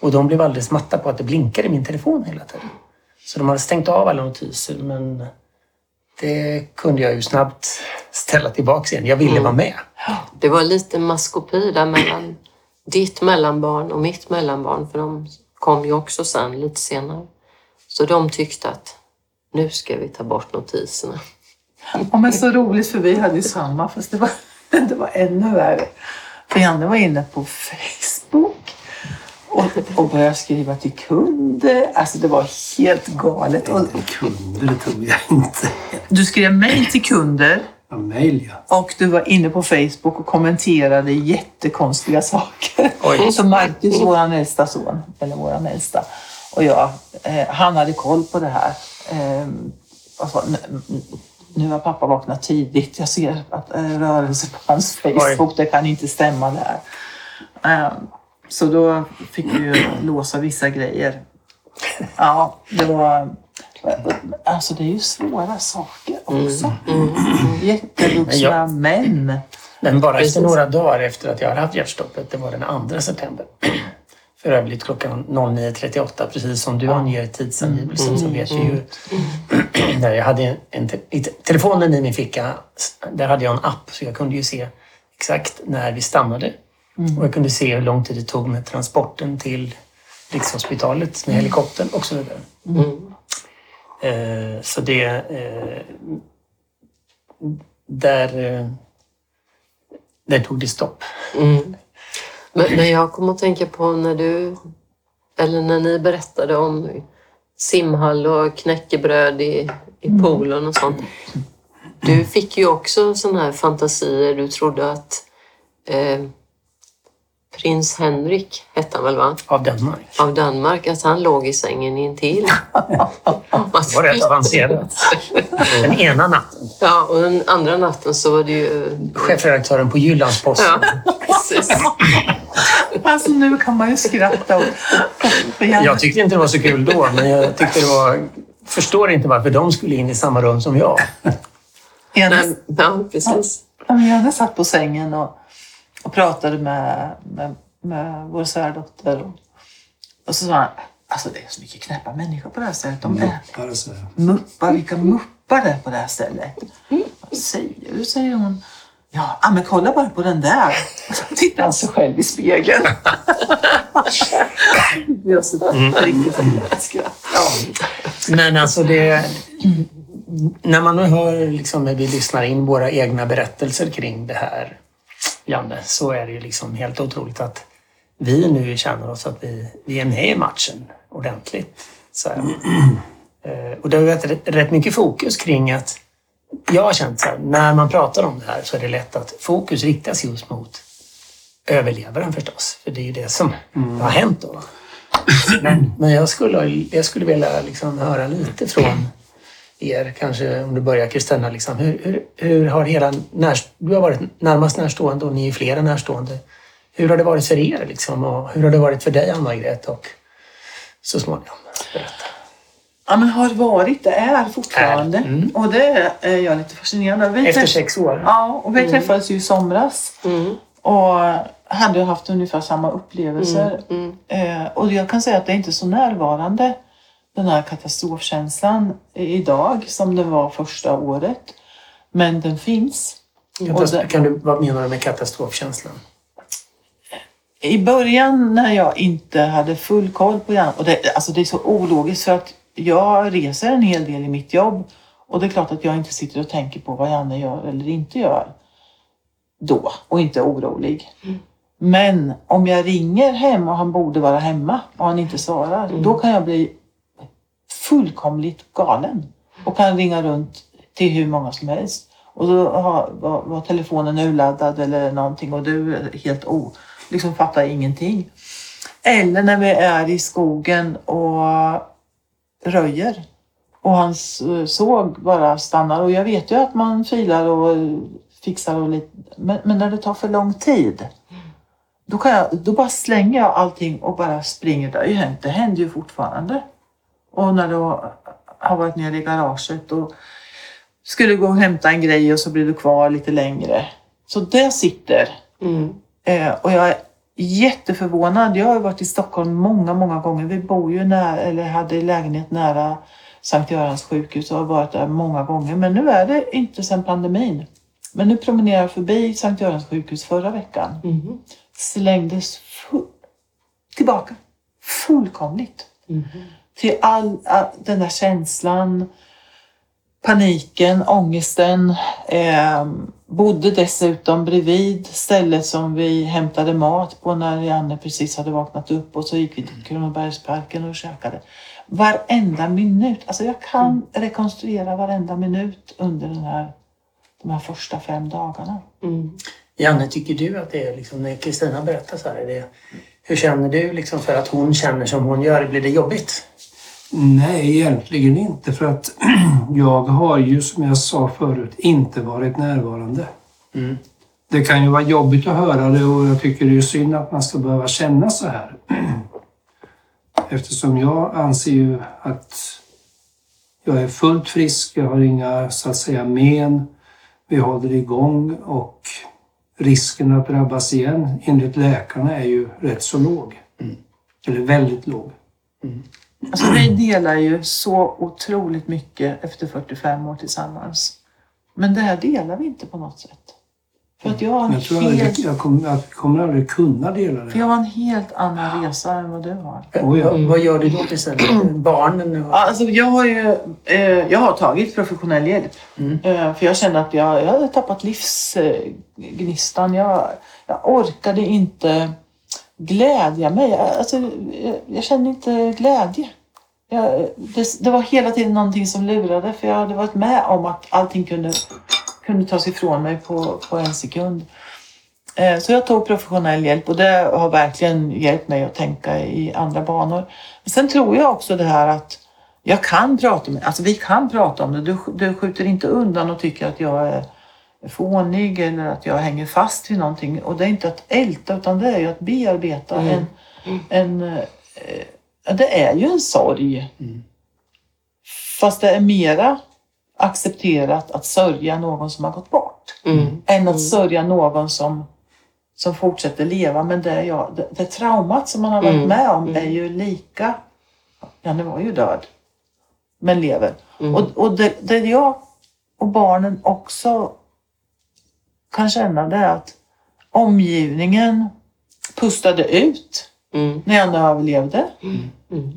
B: Och de blev alldeles matta på att det blinkade i min telefon hela tiden. Så de hade stängt av alla notiser men det kunde jag ju snabbt ställa tillbaka igen. Jag ville vara med.
E: Det var lite maskopi där mellan ditt mellanbarn och mitt mellanbarn, för de kom ju också sen lite senare. Så de tyckte att nu ska vi ta bort notiserna.
C: Ja, men så roligt för vi hade ju samma fast det var, det var ännu värre. För Janne var inne på Facebook och, och började skriva till kunder. Alltså det var helt galet. Och
D: Kunder det tror jag inte.
C: du skrev mejl till kunder
D: Ja, mejl ja.
C: och du var inne på Facebook och kommenterade jättekonstiga saker.
B: Oj.
C: Så Marcus, våran äldsta son, eller våran äldsta, och jag, eh, han hade koll på det här. Eh, och så, "Nu- har pappa vaknat tidigt. Jag ser att eh, rörelse på hans Facebook. Det kan inte stämma där. Eh, så då fick vi ju låsa vissa grejer. Ja, det var... Alltså det är ju svåra saker också. Jättevuxna män.
B: Men bara några dagar efter att jag hade haft hjärtstoppet, det var den 2 september. För övrigt klockan 09.38, precis som du anger i tidsangivelsen, så vet jag ju... Där jag hade en, te- i telefonen i min ficka, där hade jag en app så jag kunde ju se exakt när vi stannade. Och jag kunde se hur lång tid det tog med transporten till Rikshospitalet med helikoptern och så vidare.
E: Mm.
B: Eh, så det... Eh, där... Eh, där tog det stopp.
E: Mm. Men, men jag kommer att tänka på när du, eller när ni berättade om simhall och knäckebröd i, i poolen och sånt. Du fick ju också sådana här fantasier. Du trodde att eh, prins Henrik, hette han väl va?
B: Av Danmark.
E: Av Danmark, att han låg i sängen intill.
B: Det var rätt avancerat. Den ena natten.
E: Ja, och den andra natten så var det ju...
B: Chefredaktören på Jyllandsposten.
E: Ja, precis.
C: Alltså nu kan man ju skratta. Janne-
B: Jag tyckte inte det var så kul då, men jag tyckte det var... Förstår inte varför de skulle in i samma rum som jag.
E: Nej, Ja, precis.
C: Ja, men Janne satt på sängen och, och pratade med, med, med vår svärdotter. Och, och så sa han, alltså det är så mycket knäppa människor på det här stället. De är
D: Bara så
C: muppar, vilka muppar det är på det här stället. Vad säger du? säger hon. Ja, ah, men kolla bara på den där. Och så tittar han sig själv i spegeln. Vi har så riktigt skratt.
B: Men alltså det... När man nu hör, liksom, när vi lyssnar in våra egna berättelser kring det här, Janne, så är det ju liksom helt otroligt att vi nu känner oss att vi, vi är med i matchen ordentligt. Så. Eh, Och det har varit rätt, mycket fokus kring att jag har känt så här, när man pratar om det här så är det lätt att fokus riktas just mot överlevaren förstås. För det är ju det som har hänt då. Men, men jag, skulle, jag skulle vilja liksom höra lite från er, kanske om du börjar Kristina, liksom, hur, hur, hur har hela när, du har varit närmast närstående och ni är flera närstående. Hur har det varit för er liksom, och hur har det varit för dig Anna-Greta och så småningom? Berätta.
C: Ja, men har varit, det är fortfarande.
B: Är. Mm.
C: Och det är jag lite fascinerad av.
B: Efter
C: träff-
B: sex år?
C: Ja, och vi träffades ju i somras
E: Mm.
C: och hade haft ungefär samma upplevelser.
E: Mm.
C: Eh, och jag kan säga att det är inte så närvarande, den här katastrofkänslan idag som det var första året. Men den finns.
B: Katastrof, kan du, vad menar du med katastrofkänslan?
C: I början när jag inte hade full koll på hjärnan, och det, alltså det är så ologiskt för att jag reser en hel del i mitt jobb och det är klart att jag inte sitter och tänker på vad Janne gör eller inte gör då och inte är orolig. Men om jag ringer hem och han borde vara hemma och han inte svarar, då kan jag bli fullkomligt galen och kan ringa runt till hur många som helst. Och då har, var, var telefonen urladdad eller någonting och du är helt o, liksom fattar ingenting. Eller när vi är i skogen och röjer och hans eh, såg bara stannar. Och jag vet ju att man filar och fixar och lite, men, men när det tar för lång tid då, kan jag, då bara slänger jag allting och bara springer. Det har ju hänt, det händer ju fortfarande. Och när du har varit nere i garaget och skulle gå och hämta en grej och så blir du kvar lite längre. Så det sitter.
E: Mm.
C: Eh, och jag är jätteförvånad. Jag har varit i Stockholm många, många gånger. Vi bor ju nära, eller hade lägenhet nära Sankt Görans sjukhus och har varit där många gånger. Men nu är det inte sedan pandemin. Men nu promenerar jag förbi Sankt Görans sjukhus förra veckan.
E: Mm.
C: Slängdes full, tillbaka. Fullkomligt.
E: Mm.
C: Till all, all den där känslan, paniken, ångesten. Eh, bodde dessutom bredvid stället som vi hämtade mat på när Janne precis hade vaknat upp och så gick vi till Kronobergsparken och käkade. Varenda minut, alltså jag kan rekonstruera varenda minut under den här, de här första fem dagarna.
E: Mm.
B: Janne, tycker du att det är liksom, när Kristina berättar så här, är det, hur känner du liksom för att hon känner som hon gör? Blir det jobbigt?
D: Nej, egentligen inte för att jag har ju som jag sa förut inte varit närvarande.
B: Mm.
D: Det kan ju vara jobbigt att höra det och jag tycker det är synd att man ska behöva känna så här. Eftersom jag anser ju att jag är fullt frisk, jag har inga så att säga men. Vi håller igång och risken att drabbas igen enligt läkarna är ju rätt så låg. Eller väldigt låg.
C: Alltså vi delar ju så otroligt mycket efter 45 år tillsammans. Men det här delar vi inte på något sätt. För att jag har en,
D: Jag tror aldrig,
C: helt,
D: jag kommer, jag kommer aldrig kunna dela
C: för
D: det.
C: jag har en helt annan resa än vad du har.
D: Oh ja.
B: Vad- Vad gör du då Kristina? Barnen? Och...
C: Ja, Alltså jag har ju eh, jag har tagit professionell hjälp.
B: Mm.
C: Eh, för jag kände att jag, jag hade tappat livsgnistan. Jag, jag orkade inte glädja mig. Jag- Alltså, jag, jag kände inte glädje. Jag, det, det var hela tiden någonting som lurade för jag hade varit med om att allting kunde, kunde tas ifrån mig på, på en sekund. Eh, Så jag tog professionell hjälp och det har verkligen hjälpt mig att tänka i andra banor. Men sen tror jag också det här att jag kan prata om alltså vi kan prata om det. Du, du skjuter inte undan och tycker att jag är fånig eller att jag hänger fast vid någonting. Och det är inte att älta utan det är ju att bearbeta en, en eh, det är ju en sorg. Fast det är mera accepterat att sörja någon som har gått bort
E: Mm.
C: än att sörja någon som, som fortsätter leva. Men det, är jag, det, det traumat som man har varit
E: Mm.
C: med om är ju lika... Ja, nu var ju död, men lever.
E: Mm.
C: Och, och det, det jag och barnen också kan känna det är att omgivningen pustade ut
E: Mm.
C: när jag överlevde.
E: Mm.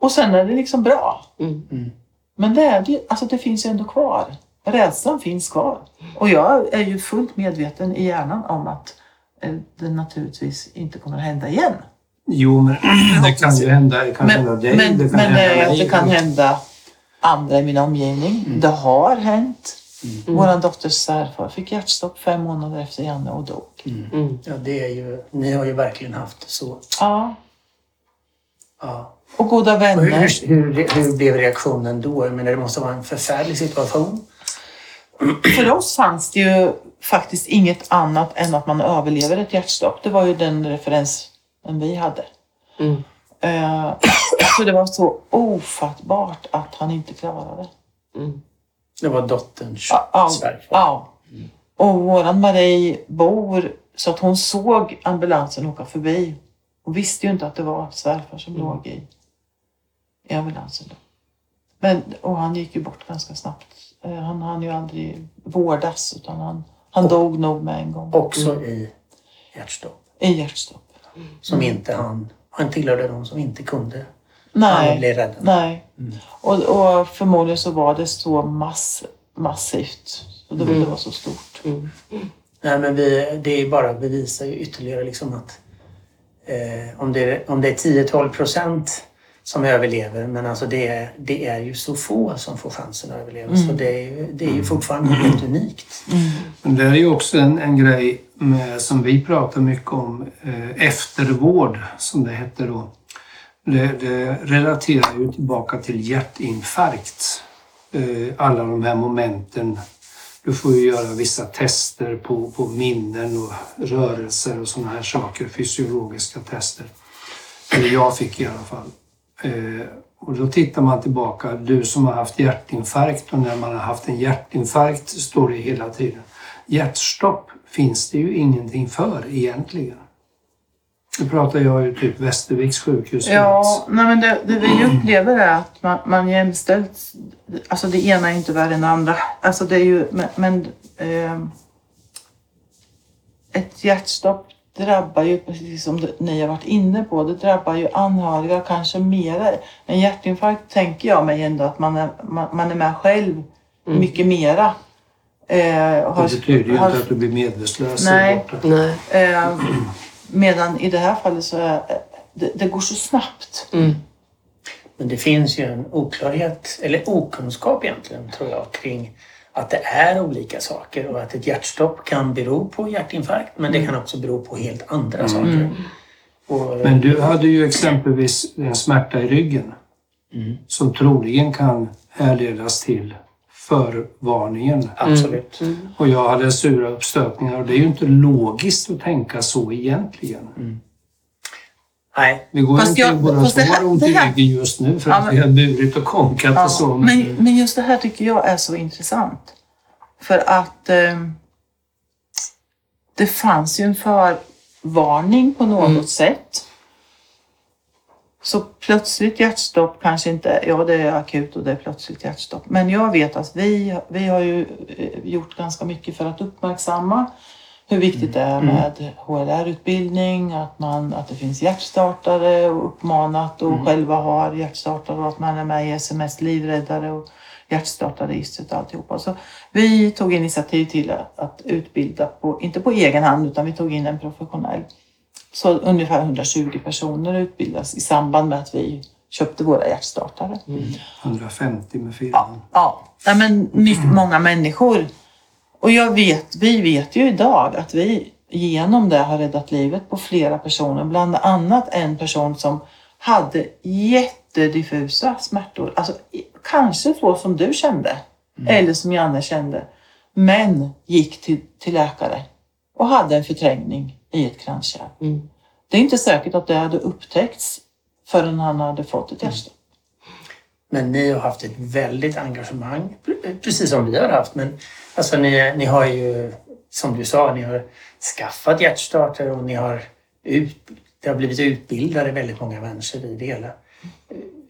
C: Och sen är det liksom bra.
E: Mm.
C: Men det, är, det, alltså det finns ju ändå kvar. Rädslan finns kvar. Och jag är ju fullt medveten i hjärnan om att eh, det naturligtvis inte kommer att hända igen.
D: Jo, men det kan ju hända. Det kan
C: Men,
D: hända dig.
C: men,
D: det kan
C: men
D: hända
C: det kan hända andra i min omgivning. Det har hänt. Vår dotters svärfar fick hjärtstopp fem månader efter Janne och dog.
E: Mm.
B: Ja, det är ju, ni har ju verkligen haft så.
C: Ja,
B: Ja.
C: Och goda
B: Och
C: vänner.
B: hur, hur, hur blev reaktionen då? Jag menar, det måste vara en förfärlig situation.
C: För oss fanns det ju faktiskt inget annat än att man överlever ett hjärtstopp. Det var ju den referensen vi hade.
E: Mm.
C: Eh, så det var så ofattbart att han inte klarade det.
E: Mm.
B: Det var dotterns
C: Ja,
B: svärfar.
C: ja. Och våran Marie bor så att hon såg ambulansen åka förbi. Hon visste ju inte att det var svärfar som låg i, i ambulansen. Då. Men, och han gick ju bort ganska snabbt. Eh, Han hann ju aldrig vårdas utan han, han dog nog med en gång.
B: Också i hjärtstopp.
C: I hjärtstopp.
B: Som inte han... Han tillhörde de som inte kunde. Han
C: Nej,
B: blev räddad.
C: nej. Och, och förmodligen så var det så mass, massivt. Och det, det var så stort.
E: Mm.
B: Nej, men vi, det är bara bevisar ju ytterligare liksom att eh, om, det, är- om det är 10-12 procent som överlever, men alltså det, är, det är ju så få som får chansen att överleva. Så det är, ju- det är ju fortfarande helt unikt.
D: Men det är ju också en, en grej med, som vi pratar mycket om, eh, eftervård som det heter då. Det, det relaterar ju tillbaka till hjärtinfarkt. Eh, alla de här momenten. Du får ju göra vissa tester på, på minnen och rörelser och sådana här saker, fysiologiska tester. Eller jag fick i alla fall. Eh, och då tittar man tillbaka, du som har haft hjärtinfarkt och när man har haft en hjärtinfarkt står det hela tiden. Hjärtstopp finns det ju ingenting för egentligen. Nu pratar jag ju typ Västerviks sjukhus.
C: Ja, nej men det, det vi upplever är att man, man jämställt, alltså det ena är inte värre än det andra. Alltså det är ju, men, men ehm, ett hjärtstopp drabbar ju, precis som ni har varit inne på, det drabbar ju anhöriga kanske mera. En hjärtinfarkt tänker jag mig ändå att man är, man, man är med själv mycket mera. Eh, har-
D: Det betyder ju
C: har-
D: inte att du blir medvetslös
C: Nej. Eh, medan i det här fallet så är det, det går så snabbt.
E: Mm.
B: Men det finns ju en oklarhet, eller okunskap egentligen, tror jag, kring att det är olika saker och att ett hjärtstopp kan bero på hjärtinfarkt men det kan också bero på helt andra saker. Och,
D: Men du hade ju exempelvis en smärta i ryggen som troligen kan härledas till förvarningen.
B: Absolut.
D: Och jag hade sura uppstötningar och det är ju inte logiskt att tänka så egentligen.
B: Nej,
D: Vi går
C: Fast
D: inte
C: jag-
D: på
C: fast det här-
D: ont i ryggen just nu för
C: Ja,
D: att
C: men-
D: vi har burit och konkat
C: Ja,
D: och så.
C: men, men just det här tycker jag är så intressant. För att eh, det fanns ju en förvarning på något sätt. Så plötsligt hjärtstopp kanske inte, ja det är akut och det är plötsligt hjärtstopp. Men jag vet att vi, vi har ju eh, gjort ganska mycket för att uppmärksamma hur viktigt det är med HLR-utbildning, att, man, att det finns hjärtstartare och uppmanat och själva har hjärtstartare och att man är med i SMS livräddare och hjärtstartarregistret och alltihopa. Så vi tog initiativ till att, att utbilda, på, inte på egen hand utan vi tog in en professionell. Så ungefär 120 personer utbildas i samband med att vi köpte våra hjärtstartare.
D: 150 med firman.
C: Ja, Nej, men mycket, många människor. Och jag vet, vi vet ju idag att vi genom det har räddat livet på flera personer. Bland annat en person som hade jättediffusa smärtor. Alltså kanske så som du kände. Eller som Janne kände. Men gick till, till läkare och hade en förträngning i ett kranskärl.
E: Mm.
C: Det är inte säkert att det hade upptäckts förrän han hade fått ett hjärtstopp.
B: men ni har haft ett väldigt engagemang, pre- precis som vi har haft. Men alltså ni, ni har ju, som du sa, ni har skaffat hjärtstartare och ni har ut, det har blivit utbildade väldigt många människor i det hela.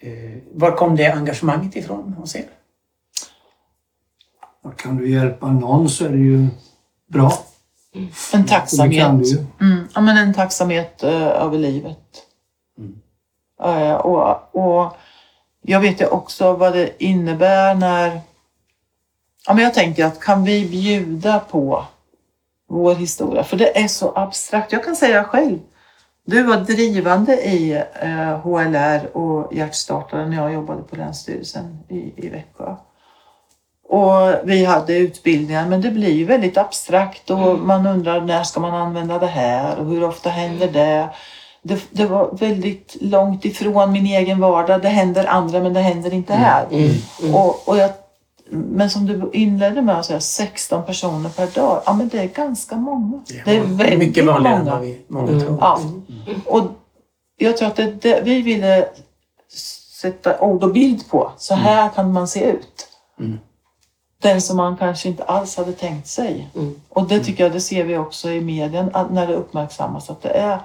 B: Eh, Var kom det engagemanget ifrån hos er?
D: Kan du hjälpa någon så är det ju bra.
C: En
D: det
C: tacksamhet. Mm, ja, men en tacksamhet eh, över livet. Eh, och, och jag vet ju också vad det innebär när... Ja, men jag tänker att kan vi bjuda på vår historia? För det är så abstrakt. Jag kan säga själv. Du var drivande i eh, HLR och hjärtstartare när jag jobbade på Länsstyrelsen i, i Växjö. Och vi hade utbildningar men det blir ju väldigt abstrakt och man undrar när ska man använda det här och hur ofta händer det? det, det var väldigt långt ifrån min egen vardag. Det händer andra men det händer inte här. Och, och jag, men som du inledde med att säga 16 personer per dag. Ja men det är ganska många. Det är väldigt
B: Mycket vanligare än
C: många.
B: vad vi många tror.
C: Ja. Och jag tror att det, det vi ville sätta ord och bild på. Så här kan man se ut.
B: Mm.
C: Den som man kanske inte alls hade tänkt sig.
E: Mm.
C: Och det tycker jag, det ser vi också i medien när det uppmärksammas att det är,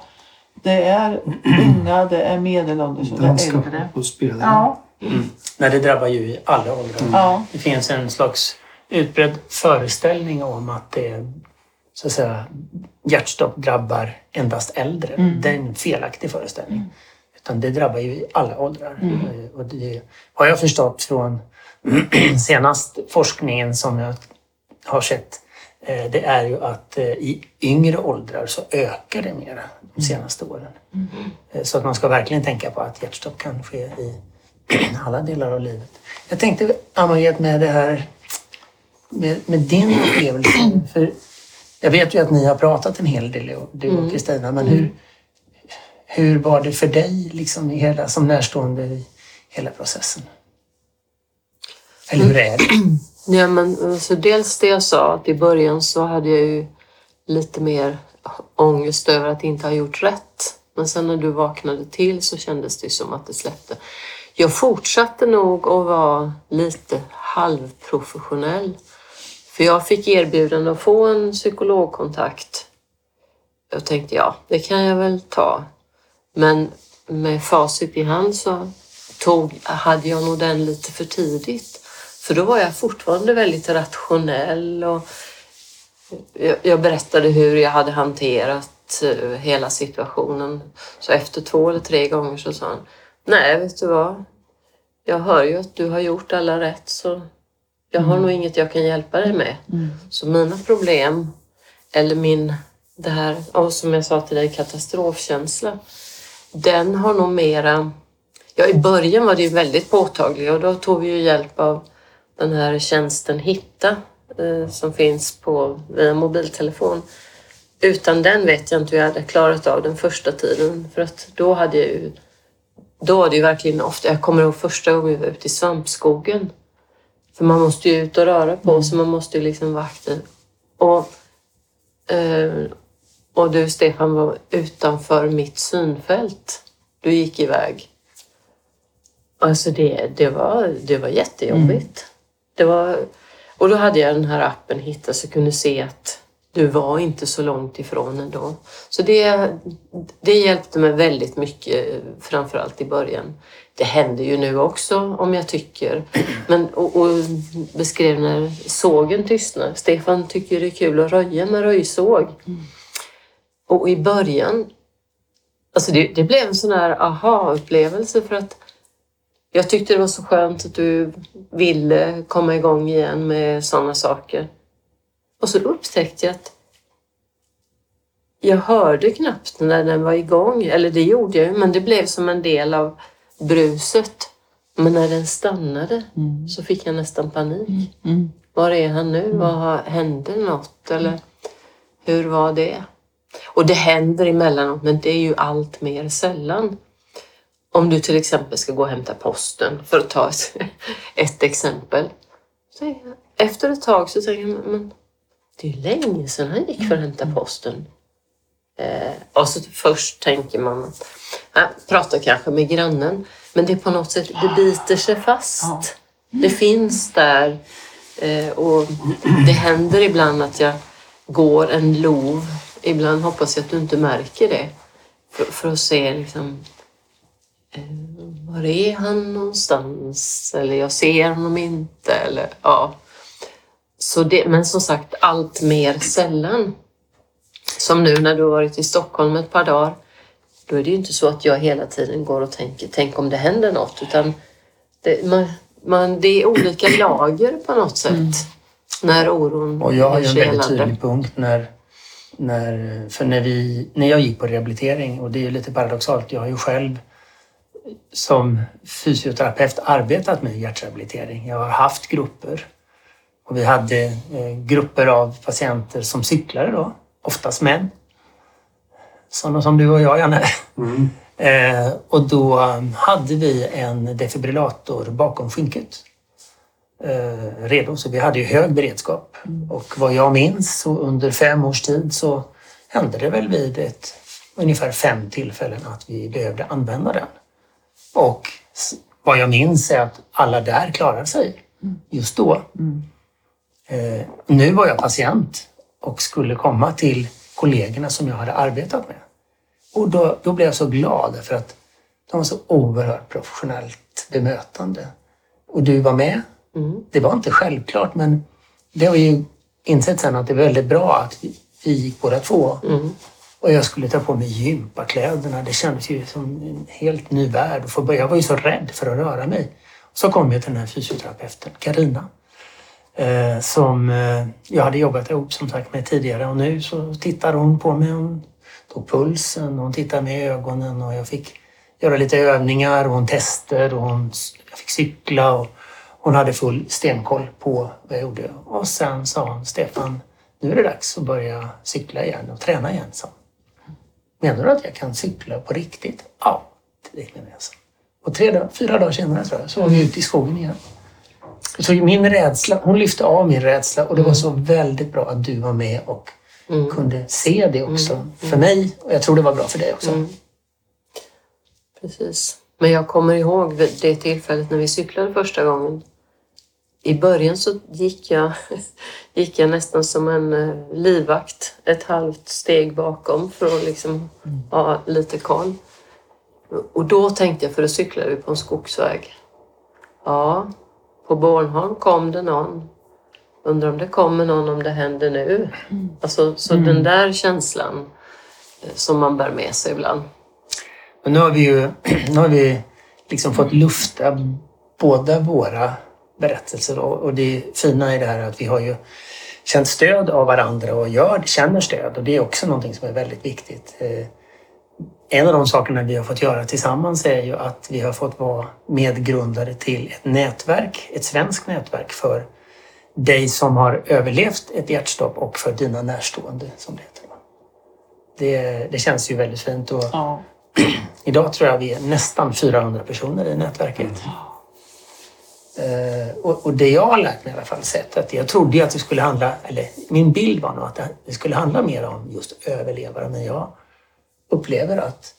C: det är unga, det är medelålders och det är
D: Danska
C: äldre.
D: fotbollsspelare.
C: Ja,
B: Nej, det drabbar ju i alla åldrar.
C: ja.
B: Det finns en slags utbredd föreställning om att det så att säga, hjärtstopp drabbar endast äldre. Det är en felaktig föreställning. Utan det drabbar ju i alla åldrar. Eh, Och det har jag förstått från senast forskningen som jag har sett. eh, Det är ju att eh, i yngre åldrar så ökar det mera de senaste åren. Eh, Så att man ska verkligen tänka på att hjärtstopp kan ske i alla delar av livet. Jag tänkte, Amagret, med det här med, med din upplevelse. För jag vet ju att ni har pratat en hel del, du och Kristina, men hur, hur var det för dig liksom, i hela, som närstående i hela processen? Eller hur är det?
E: Ja, men alltså, dels det jag sa, att i början så hade jag ju lite mer ångest över att inte ha gjort rätt. Men sen när du vaknade till så kändes det som att det släppte. Jag fortsatte nog att vara lite halvprofessionell. För jag fick erbjudande att få en psykologkontakt. Jag tänkte, ja, det kan jag väl ta. Men med facit i hand så tog, hade jag nog den lite för tidigt. För då var jag fortfarande väldigt rationell och jag, berättade hur jag hade hanterat eh, hela situationen. Så efter två eller tre gånger så sa han, nej vet du vad, jag hör ju att du har gjort alla rätt så jag har nog inget jag kan hjälpa dig med. Så mina problem, eller min, det här, och som jag sa till dig, katastrofkänsla, den har nog mera... Ja, i början var det ju väldigt påtaglig och då tog vi ju hjälp av den här tjänsten Hitta eh, som finns på, via mobiltelefon. Utan den vet jag inte hur jag hade klarat av den första tiden för att då hade jag ju... Då var det ju verkligen ofta, jag kommer ihåg första gången vi var ute i svampskogen. För man måste ju ut och röra på sig, man måste ju liksom vara aktiv. Och, eh, och du Stefan var utanför mitt synfält. Du gick iväg. Alltså det, det, var, det var jättejobbigt. Det var, och då hade jag den här appen Hitta så jag kunde se att du var inte så långt ifrån ändå. Så det, det hjälpte mig väldigt mycket, framförallt i början. Det händer ju nu också om jag tycker. Men, och, och beskrev när sågen tystnar. Stefan tycker det är kul att röja med röjsåg. Och i början, alltså det, det blev en sån här aha-upplevelse för att jag tyckte det var så skönt att du ville komma igång igen med sådana saker. Och så upptäckte jag att jag hörde knappt när den var igång. Eller det gjorde jag ju, men det blev som en del av bruset. Men när den stannade så fick jag nästan panik.
C: Mm.
E: Var är han nu? Vad har, hände något? Eller hur var det? Och det händer emellanåt, men det är ju allt mer sällan. Om du till exempel ska gå och hämta posten, för att ta ett, ett exempel. Så efter ett tag så tänker jag, men det är ju länge sedan han gick för att hämta posten. Eh, och så först tänker man att pratar kanske med grannen, men det är på något sätt, det biter sig fast. Det finns där. Eh, och det händer ibland att jag går en lov. Ibland hoppas jag att du inte märker det. För, för att se liksom, var är han någonstans? Eller jag ser honom inte. Eller, ja. Så det, men som sagt, allt mer sällan. Som nu när du har varit i Stockholm ett par dagar. Då är det ju inte så att jag hela tiden går och tänker, tänk om det händer något. Utan det, man, man, det är olika lager på något sätt. När oron
B: Och jag har ju en väldigt tydlig punkt när, när, för när, vi, när jag gick på rehabilitering och det är ju lite paradoxalt. Jag har ju själv som fysioterapeut arbetat med hjärtrehabilitering. Jag har haft grupper och vi hade eh, grupper av patienter som cyklade då, oftast män. sådana som du och jag Janne.
D: Mm.
B: Eh, och då um, hade vi en defibrillator bakom skynket. Eh, redo, så vi hade ju hög beredskap. Och vad jag minns så under fem års tid så hände det väl vid ett, ungefär fem tillfällen att vi behövde använda den. Och vad jag minns är att alla där klarade sig just då. Eh, nu var jag patient och skulle komma till kollegorna som jag hade arbetat med. Och då, då blev jag så glad för att de var så oerhört professionellt bemötande. Och du var med. Det var inte självklart men det har vi ju insett sen att det är väldigt bra att vi, vi gick båda två. Och jag skulle ta på mig gympakläderna. Det kändes ju som en helt ny värld. Jag var ju så rädd för att röra mig. Så kom jag till den här fysioterapeuten, Karina eh, som eh, jag hade jobbat ihop som sagt med tidigare och nu så tittar hon på mig. Hon tog pulsen och hon tittade med i ögonen och jag fick göra lite övningar och hon tester och hon, jag fick cykla och hon hade full stenkoll på vad jag gjorde. Och sen sa hon, Stefan, nu är det dags att börja cykla igen och träna igen. Så. Menar du att jag kan cykla på riktigt? Ja, det menar jag. Så. Och tre, fyra dagar senare tror jag, så var vi ute i skogen igen. Så min rädsla, hon lyfte av min rädsla och det var så väldigt bra att du var med och kunde se det också för mig. Och jag tror det var bra för dig också.
E: Mm. Precis. Men jag kommer ihåg det tillfället när vi cyklade första gången. I början så gick jag, gick jag nästan som en eh, livvakt ett halvt steg bakom för att liksom ha lite koll. Och då tänkte jag, för då cyklade vi på en skogsväg. Ja, på Bornholm kom det någon. Undrar om det kommer någon om det händer nu. Alltså, så den där känslan eh, som man bär med sig ibland.
B: Men nu har vi ju nu har vi liksom fått lufta båda våra berättelser och, och det fina i det här är att vi har ju känt stöd av varandra och gör, känner stöd och det är också någonting som är väldigt viktigt. Eh, En av de sakerna vi har fått göra tillsammans är ju att vi har fått vara medgrundare till ett nätverk, ett svenskt nätverk för dig som har överlevt ett hjärtstopp och för dina närstående som det heter. Det, det känns ju väldigt fint och
C: Ja.
B: Idag tror jag vi är nästan 400 personer i nätverket. Eh, och, och det jag har lärt mig i alla fall sett att jag trodde att det skulle handla, eller min bild var nog att det skulle handla mer om just överlevare men jag upplever att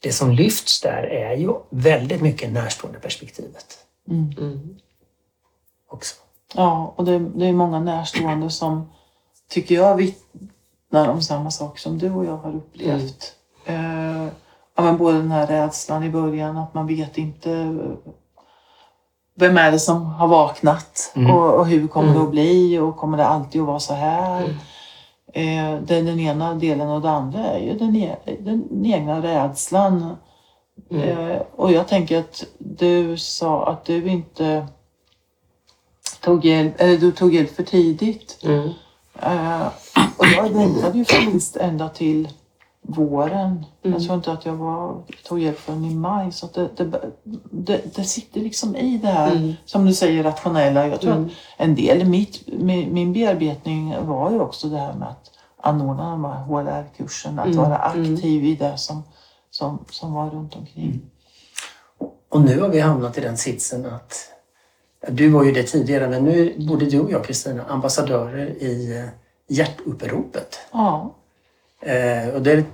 B: det som lyfts där är ju väldigt mycket närstående perspektivet. Också.
C: Ja, och det, det är många närstående som tycker jag vittnar om samma sak som du och jag har upplevt. Eh, ja, men både den här rädslan i början, att man vet inte eh, vem är det som har vaknat och, och hur kommer det att bli och kommer det alltid att vara så här? Eh, det är den ena delen och det andra är ju den, e den egna rädslan. Eh, och jag tänker att du sa att du inte tog hjälp, eller du tog hjälp för tidigt.
E: Mm.
C: Eh, och jag väntade ju faktiskt ända till våren. Jag tror inte att jag var, tog hjälp förrän i maj. Så att det, det, det, det sitter liksom i det här, som du säger, rationella. Jag tror att en del i mitt, min, min bearbetning var ju också det här med att anordna de här HLR-kurserna. Att vara aktiv i det som, som, som var runt omkring.
B: Och nu har vi hamnat i den sitsen att du var ju det tidigare men nu är både du och jag Kristina ambassadörer i eh, hjärtuppropet.
C: Ja.
B: Eh, och det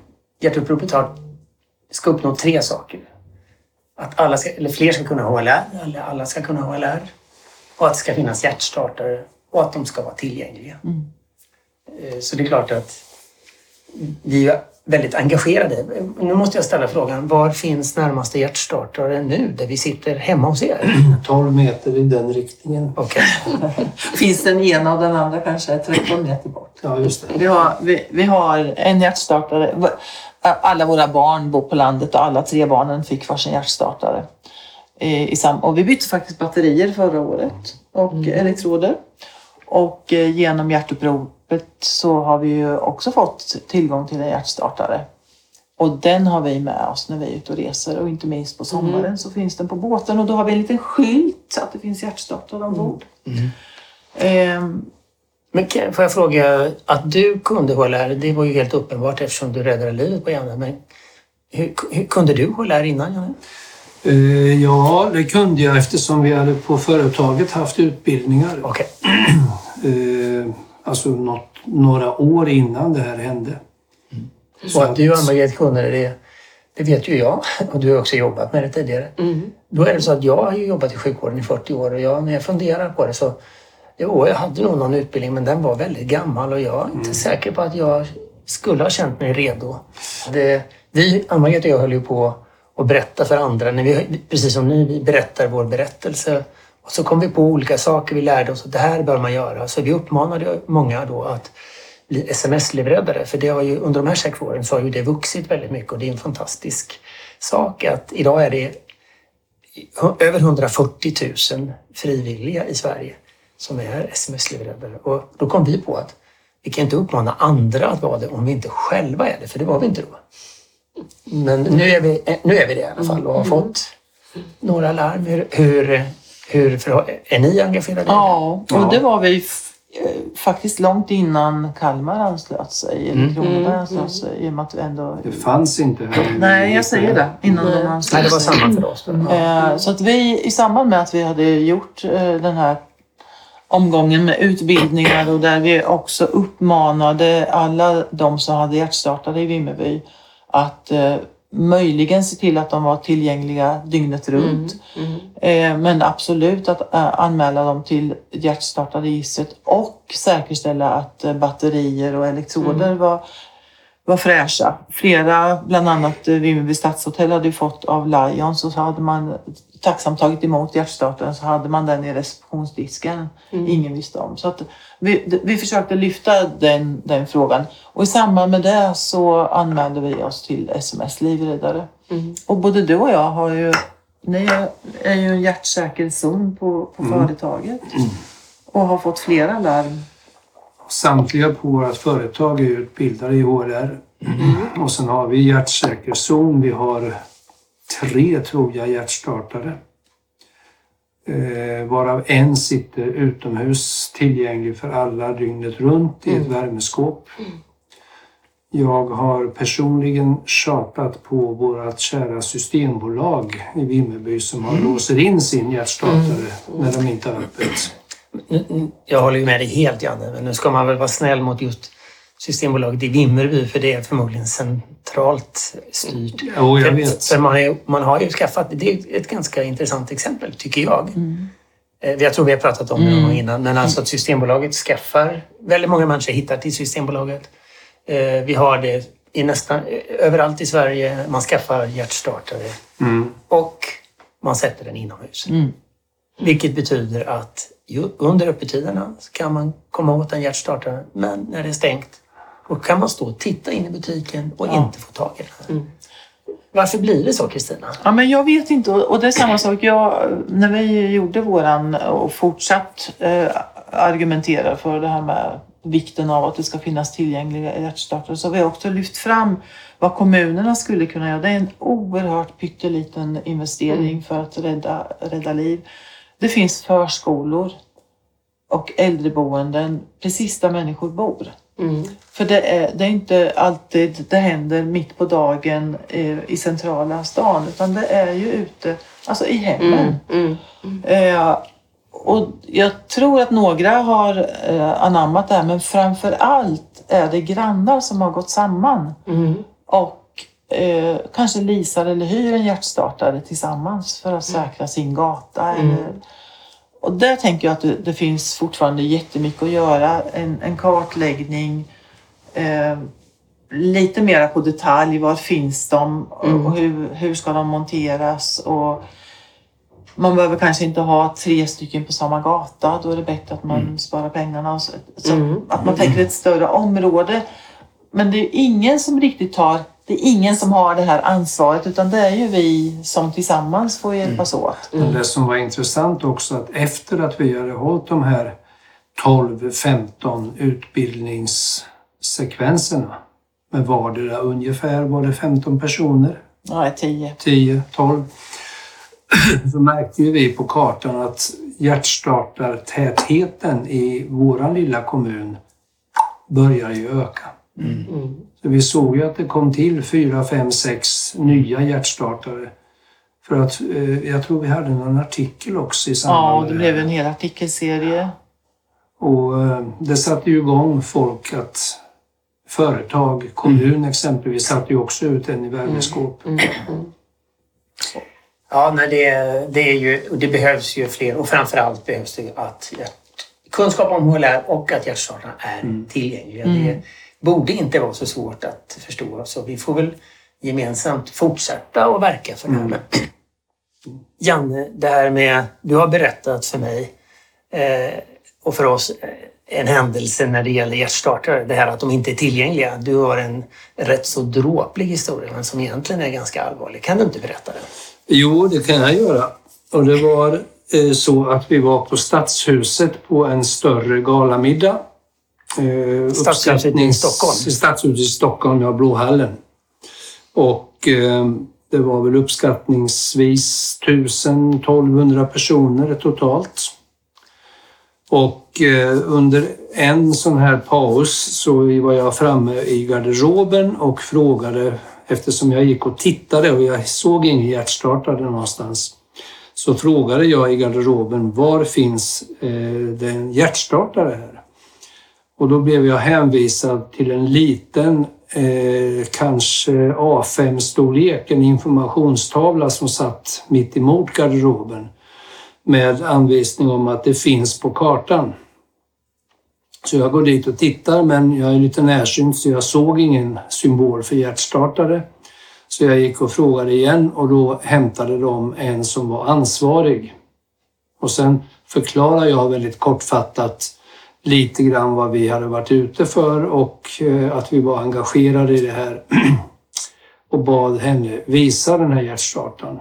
B: hjärtuppropet har, ska uppnå tre saker. Att alla ska, eller fler ska kunna HLR, eller alla ska kunna HLR. Och att det ska finnas hjärtstartare och att de ska vara tillgängliga. Eh, så det är klart att vi väldigt engagerade. Nu måste jag ställa frågan, var finns närmaste hjärtstartare nu där vi sitter hemma hos er?
D: 12 meter i den riktningen.
B: Okej.
C: Finns den ena och den andra kanske 13 meter bort.
D: Ja, just det.
C: Vi har, vi, vi har en hjärtstartare. Alla våra barn bor på landet och alla tre barnen fick varsin hjärtstartare. Eh, I sam- och vi bytte faktiskt batterier förra året och elektroder. Och eh, genom hjärtuppropet så har vi ju också fått tillgång till en hjärtstartare. Och den har vi med oss när vi är ute och reser och inte minst på sommaren så finns den på båten och då har vi en liten skylt så att det finns hjärtstartare ombord. Ehm,
B: Men kan- får jag fråga, att du kunde HLR, det var ju helt uppenbart eftersom du räddade livet på Janne. Men hur, hur kunde du HLR innan Janne?
D: Eh, ja, det kunde jag eftersom vi hade på företaget haft utbildningar.
B: Okej.
D: Eh, alltså något, några år innan det här hände. Så
B: Och att du Ann-Margret kunde det, det, vet ju jag. Och du har också jobbat med det tidigare. Då är det så att jag har ju jobbat i sjukvården i 40 år och jag, när jag funderar på det så Jo, jag hade nog någon utbildning men den var väldigt gammal och jag är inte säker på att jag skulle ha känt mig redo. Det, vi, Ann-Margret och jag höll ju på att berätta för andra, när vi, precis som ni, vi berättar vår berättelse. Och så kom vi på olika saker vi lärde oss att det här bör man göra. Så vi uppmanade många då att bli sms-livräddare. För det har ju, under de här sex åren så har ju det vuxit väldigt mycket och det är en fantastisk sak att idag är det över 140 000 frivilliga i Sverige som är sms-livräddare. Och då kom vi på att vi kan inte uppmana andra att vara det om vi inte själva är det, för det var vi inte då. Men nu är vi, nu är vi det i alla fall och har fått några larm. Hur, hur, hur är ni engagerade? i det?
C: Ja, och det var vi eh, faktiskt långt innan Kalmar anslöt sig, eller Kronoberg anslöt sig, i och med att vi ändå...
D: Det fanns inte här.
C: Nej, jag säger det, innan de
B: Nej,
C: anslöt
B: det var
C: sig.
B: samma för oss.
C: Eh, Så att vi i samband med att vi hade gjort eh, den här omgången med utbildningar och där vi också uppmanade alla de som hade hjärtstartare i Vimmerby att möjligen se till att de var tillgängliga dygnet runt. Eh, men absolut att eh, anmäla dem till hjärtstartarregistret och säkerställa att eh, batterier och elektroder var var fräscha. Flera, bland annat Vimmerby stadshotell, hade fått av Lions och så hade man tacksamt tagit emot hjärtstartaren så hade man den i receptionsdisken. Ingen visste om. Så att vi, vi försökte lyfta den, den frågan och i samband med det så anmälde vi oss till SMS Livräddare. Och både du och jag har ju, ni är- ju en hjärtsäker zon på, på företaget och har fått flera larm.
D: Samtliga på vårt företag är utbildade i HRR. Och sen har vi hjärtsäker zon. Vi har tre, tror jag, hjärtstartare. Eh, varav en sitter utomhus tillgänglig för alla dygnet runt i ett värmeskåp. Jag har personligen tjatat på vårt kära systembolag i Vimmerby som har låser in sin hjärtstartare när de inte har öppet.
B: Jag håller ju med dig helt Janne, men nu ska man väl vara snäll mot just Systembolaget i Vimmerby för det är förmodligen centralt styrt.
D: Jo, jag
B: För-
D: vet.
B: För man, är, man har ju skaffat, det är ett ganska intressant exempel tycker jag. Eh, Jag tror vi har pratat om det någon gång innan, men alltså att Systembolaget skaffar, väldigt många människor hittar till Systembolaget. Eh, Vi har det i nästan överallt i Sverige, man skaffar hjärtstartare
D: Mm.
B: och man sätter den inomhus.
C: Mm.
B: Vilket betyder att under öppettiderna kan man komma åt en hjärtstartare, men när det är stängt då kan man stå och titta in i butiken och
C: Ja.
B: inte få tag i den. Varför blir det så Kristina?
C: Ja, men jag vet inte. Och det är samma sak. Jag, när vi gjorde våran och fortsatt eh, argumentera för det här med vikten av att det ska finnas tillgängliga hjärtstartare så har vi också lyft fram vad kommunerna skulle kunna göra. Det är en oerhört pytteliten investering för att rädda, rädda liv. Det finns förskolor och äldreboenden precis där människor bor.
E: Mm.
C: För det är, det är inte alltid det händer mitt på dagen eh, i centrala stan utan det är ju ute, alltså i hemmen.
E: Mm. Mm.
C: Eh, och jag tror att några har eh, anammat det här men framför allt är det grannar som har gått samman
E: Mm.
C: och eh, kanske leasar eller hyr en hjärtstartare tillsammans för att säkra sin gata.
E: Mm.
C: Eller, och där tänker jag att det, det finns fortfarande jättemycket att göra. En, en kartläggning, eh, lite mera på detalj. Var finns de och,
E: Mm.
C: och hur, hur ska de monteras? Och man behöver kanske inte ha tre stycken på samma gata. Då är det bättre att man sparar pengarna. Så, så
E: Mm.
C: Att man tänker ett större område. Men det är ingen som riktigt tar det är ingen som har det här ansvaret utan det är ju vi som tillsammans får hjälpas åt.
D: Men det som var intressant också att efter att vi hade hållit de här 12-15 utbildningssekvenserna med vardera ungefär var det 15 personer,
C: Ja, tio.
D: 10, 12. så märkte ju vi på kartan att hjärtstartartätheten i våran lilla kommun börjar ju öka.
E: Mm.
D: Så vi såg ju att det kom till fyra, fem, sex nya hjärtstartare. För att eh, jag tror vi hade någon artikel också i samband
C: Ja,
D: med
C: det
D: det
C: blev en hel artikelserie.
D: Och eh, det satte ju igång folk att företag, kommun exempelvis, satte ju också ut en i värmeskåp.
E: Mm. Mm.
B: Ja, nej, det, det, är ju, och det behövs ju fler och framförallt behövs det att kunskap om HLR och att hjärtstartarna är tillgängliga. Det borde inte vara så svårt att förstå. Så vi får väl gemensamt fortsätta att verka för det här. Men, Janne, det här med, du har berättat för mig eh, och för oss eh, en händelse när det gäller hjärtstartare. Det här att de inte är tillgängliga. Du har en rätt så dråplig historia men som egentligen är ganska allvarlig. Kan du inte berätta den?
D: Jo, det kan jag göra. Och det var så att vi var på Stadshuset på en större galamiddag. Eh,
B: Stadshuset i Stockholm.
D: Stadshuset i Stockholm, ja, Blåhallen. Och eh, det var väl uppskattningsvis 1000-1200 personer totalt. Och eh, under en sån här paus så var jag framme i garderoben och frågade, eftersom jag gick och tittade och jag såg ingen hjärtstartare någonstans, så frågade jag i garderoben, var finns eh, den hjärtstartare här? Och då blev jag hänvisad till en liten, eh, kanske A5-storlek, en informationstavla som satt mitt emot garderoben med anvisning om att det finns på kartan. Så jag går dit och tittar men jag är lite närsynt så jag såg ingen symbol för hjärtstartare. Så jag gick och frågade igen och då hämtade de en som var ansvarig. Och sen förklarade jag väldigt kortfattat lite grann vad vi hade varit ute för och eh, att vi var engagerade i det här. Och bad henne visa den här hjärtstartaren.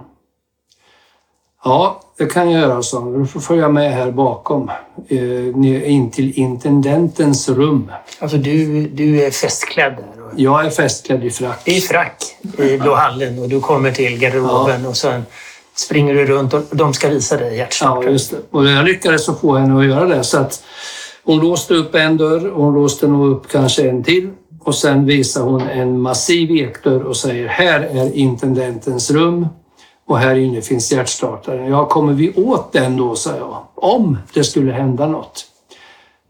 D: Ja, det kan jag göra, så. Du får följa med här bakom. Eh, in till intendentens rum.
B: Alltså du, du är festklädd där.
D: Jag är festklädd i frack.
B: I frack i Blå hallen och du kommer till garderoben och sen springer du runt och de ska visa dig
D: Ja,
B: hjärtstartaren.
D: just det. Och jag lyckades få henne att göra det. Så att hon låste upp en dörr och hon låste nog upp kanske en till. Och sen visar hon en massiv ekdörr och säger här är intendentens rum och här inne finns hjärtstartaren. Ja, kommer vi åt den då, sa jag. Om det skulle hända något.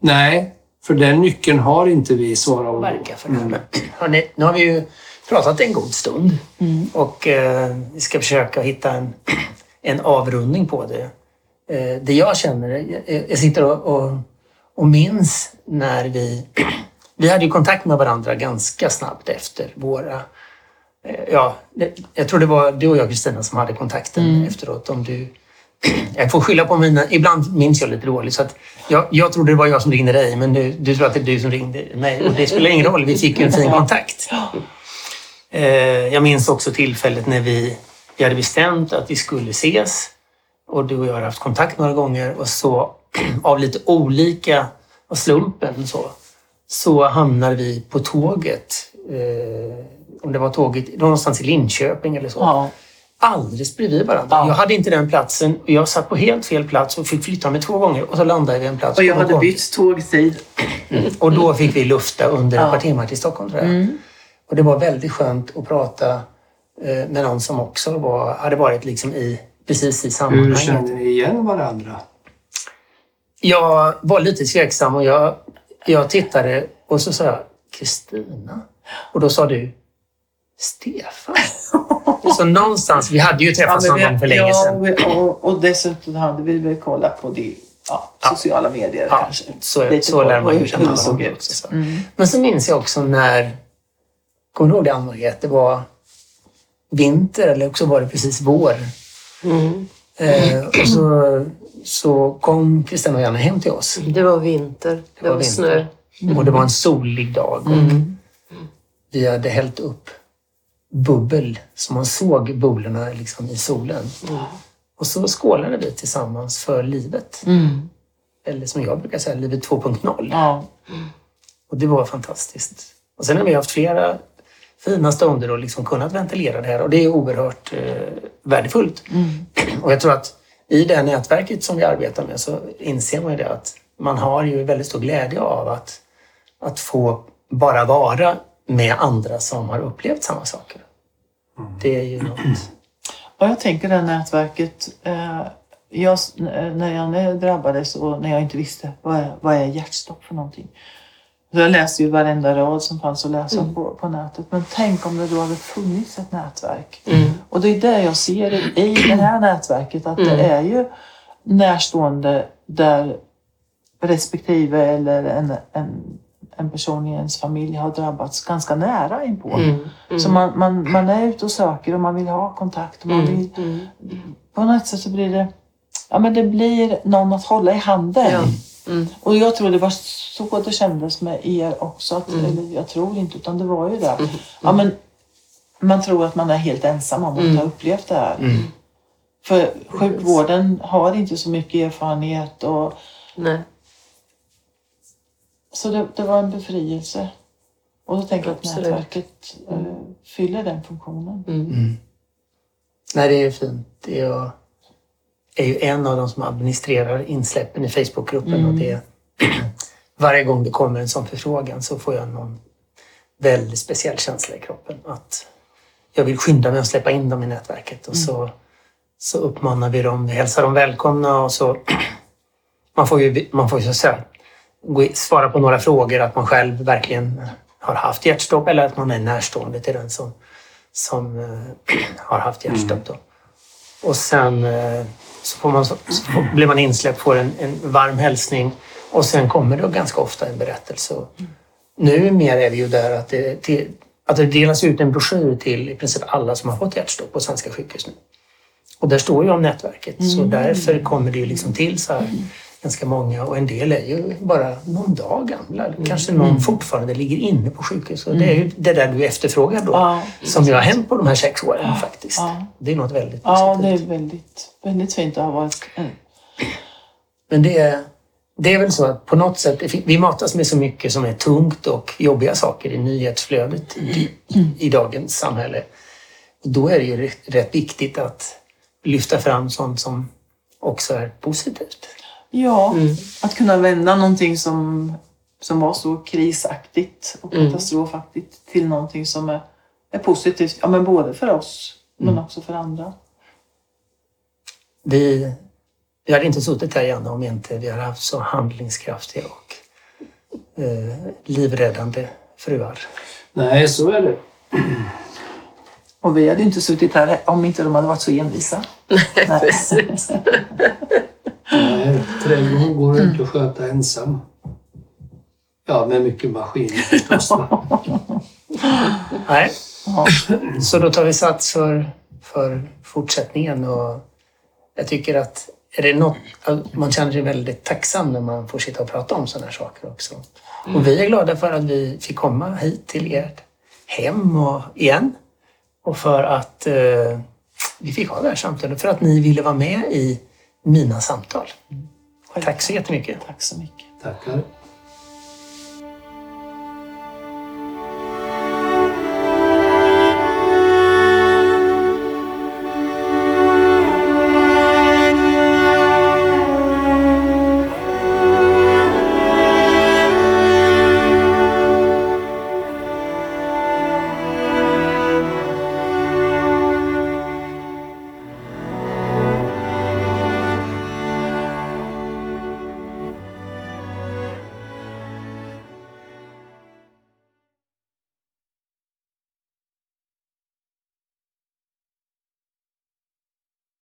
D: Nej, för den nyckeln har inte vi, hon. då.
B: verka för. Men, hörni, nu har vi ju pratat en god stund och eh, vi ska försöka hitta en, en avrundning på det. Eh, det jag känner, jag, jag sitter och, och, och minns när vi... Vi hade ju kontakt med varandra ganska snabbt efter våra... eh, Ja, det, jag tror det var du och jag Kristina som hade kontakten efteråt. Om du, jag får skylla på mina... Ibland minns jag lite dåligt. Så att jag, jag trodde det var jag som ringde dig, men du, du tror att det är du som ringde mig. Och det spelar ingen roll, vi fick ju en fin kontakt. Eh, jag minns också tillfället när vi, vi hade bestämt att vi skulle ses. Och du och jag har haft kontakt några gånger och så av lite olika, av slumpen så, så hamnar vi på tåget. Eh, om det var tåget någonstans i Linköping eller så
C: Ja
B: alldeles bredvid varandra.
C: Ja.
B: Jag hade inte den platsen och jag satt på helt fel plats och fick flytta mig två gånger och så landade jag vid en plats.
C: Och jag hade
B: tåget.
C: bytt tågtid.
B: Och då fick vi lufta under ett
C: Ja.
B: par timmar till Stockholm tror jag. Och det var väldigt skönt att prata eh, med någon som också var, hade varit liksom i precis i
D: Hur
B: sammanhanget.
D: känner ni igen varandra?
B: Jag var lite tveksam och jag, jag tittade och så sa jag Kristina. Och då sa du Stefan. så någonstans, vi hade ju träffats
C: men
B: någon gång för länge
C: ja,
B: sedan.
C: vi- Och, och dessutom hade vi väl kollat på det, ja, sociala medier
B: Ja,
C: kanske.
B: så,
C: Lite
B: så lär man ju
C: hur
B: känna
C: det såg
B: varandra
C: ut.
B: Så.
C: Mm.
B: Men så minns jag också när, kommer du ihåg det Ann-Marie? Att det var vinter eller också var det precis vår.
E: Mm.
B: Eh, och så, så kom Kristina och Janne hem till oss.
E: Det var vinter. Det,
B: var
E: var,
B: vinter.
E: snö.
B: Och det var en solig dag. Och
C: Mm.
B: Vi hade hällt upp bubbel, så man såg bubblorna liksom i solen. Och så skålade vi tillsammans för livet.
C: Mm.
B: Eller som jag brukar säga, livet 2.0.
C: Ja.
B: Och det var fantastiskt. Och sen har vi haft flera fina stunder och liksom kunnat ventilera det här och det är oerhört eh, värdefullt. Och jag tror att i det nätverket som vi arbetar med så inser man ju det att man har ju väldigt stor glädje av att, att få bara vara med andra som har upplevt samma saker. Det är ju något.
C: Och jag tänker det här nätverket. Eh, jag, när jag drabbades och när jag inte visste vad är, vad är hjärtstopp för någonting. Så jag läste ju varenda rad som fanns att läsa
E: Mm.
C: på, på nätet. Men tänk om det då hade funnits ett nätverk.
E: Mm.
C: Och det är det jag ser i, i det här nätverket. Att det
E: Mm.
C: är ju närstående där respektive eller en, en, en person i ens familj har drabbats ganska nära inpå.
E: Mm. Mm.
C: Så man, man, man är ute och söker och man vill ha kontakt. Och man vill,
E: Mm.
C: på något sätt så blir det, ja, men det blir någon att hålla i handen.
E: Ja. Mm.
C: Och jag tror det var så det kändes med er också. Att,
E: Mm.
C: Eller jag tror inte, utan det var ju det. Ja, men man tror att man är helt ensam om att
E: Mm.
C: ha upplevt det här.
B: Mm.
C: För sjukvården har inte så mycket erfarenhet. Och,
E: Nej.
C: Så det, det var en befrielse. Och då tänker jag att
E: Absolut.
C: nätverket eh, fyller den funktionen.
E: Mm.
B: Nej, det är fint. Det är, jag är ju en av de som administrerar insläppen i Facebookgruppen och det varje gång det kommer en sån förfrågan så får jag någon väldigt speciell känsla i kroppen att jag vill skynda mig att släppa in dem i nätverket och så, så uppmanar vi dem, vi hälsar dem välkomna och så man får ju, man får ju så att säga svara på några frågor att man själv verkligen har haft hjärtstopp eller att man är närstående till den som, som eh, har haft hjärtstopp. Då. Och sen eh, så, får man, så så blir man insläppt, får en, en varm hälsning och sen kommer det ganska ofta en berättelse. Nu mer är vi ju där att det, till, att det delas ut en broschyr till i princip alla som har fått hjärtstopp på svenska sjukhus nu. Och där står ju om nätverket så därför kommer det ju liksom till så här ganska många och en del är ju bara någon dag gamla. Kanske någon fortfarande ligger inne på sjukhus. Och det är ju det där du efterfrågar då
C: Ja.
B: som ju har hänt på de här sex åren faktiskt.
C: Ja.
B: Det är något väldigt
C: Ja, det är
B: positivt.
C: väldigt, väldigt fint att ha varit en
B: Men det är, det är väl så att på något sätt, vi matas med så mycket som är tungt och jobbiga saker i nyhetsflödet i, i dagens samhälle. Och då är det ju rätt viktigt att lyfta fram sånt som också är positivt.
C: Ja,
E: Mm.
C: att kunna vända någonting som, som var så krisaktigt och
E: Mm.
C: katastrofaktigt till någonting som är, är positivt. Ja, men både för oss men
B: Mm.
C: också för andra.
B: Vi, vi hade inte suttit här igen om inte vi hade haft så handlingskraftiga och eh, livräddande fruar.
D: Nej, så är det.
C: Och vi hade ju inte suttit här om inte de hade varit så envisa. Nej.
E: Precis.
D: Nej, trädgården går inte att sköta ensam. Ja, med mycket maskiner förstås.
B: Nej,
C: Ja.
B: Så då tar vi sats för, för fortsättningen och jag tycker att är det något, man känner sig väldigt tacksam när man får sitta och prata om sådana här saker också. Och vi är glada för att vi fick komma hit till ert hem och igen. Och för att eh, vi fick ha det här samtalet, för att ni ville vara med i mina samtal. Tack så jättemycket.
C: Tack så mycket.
D: Tackar.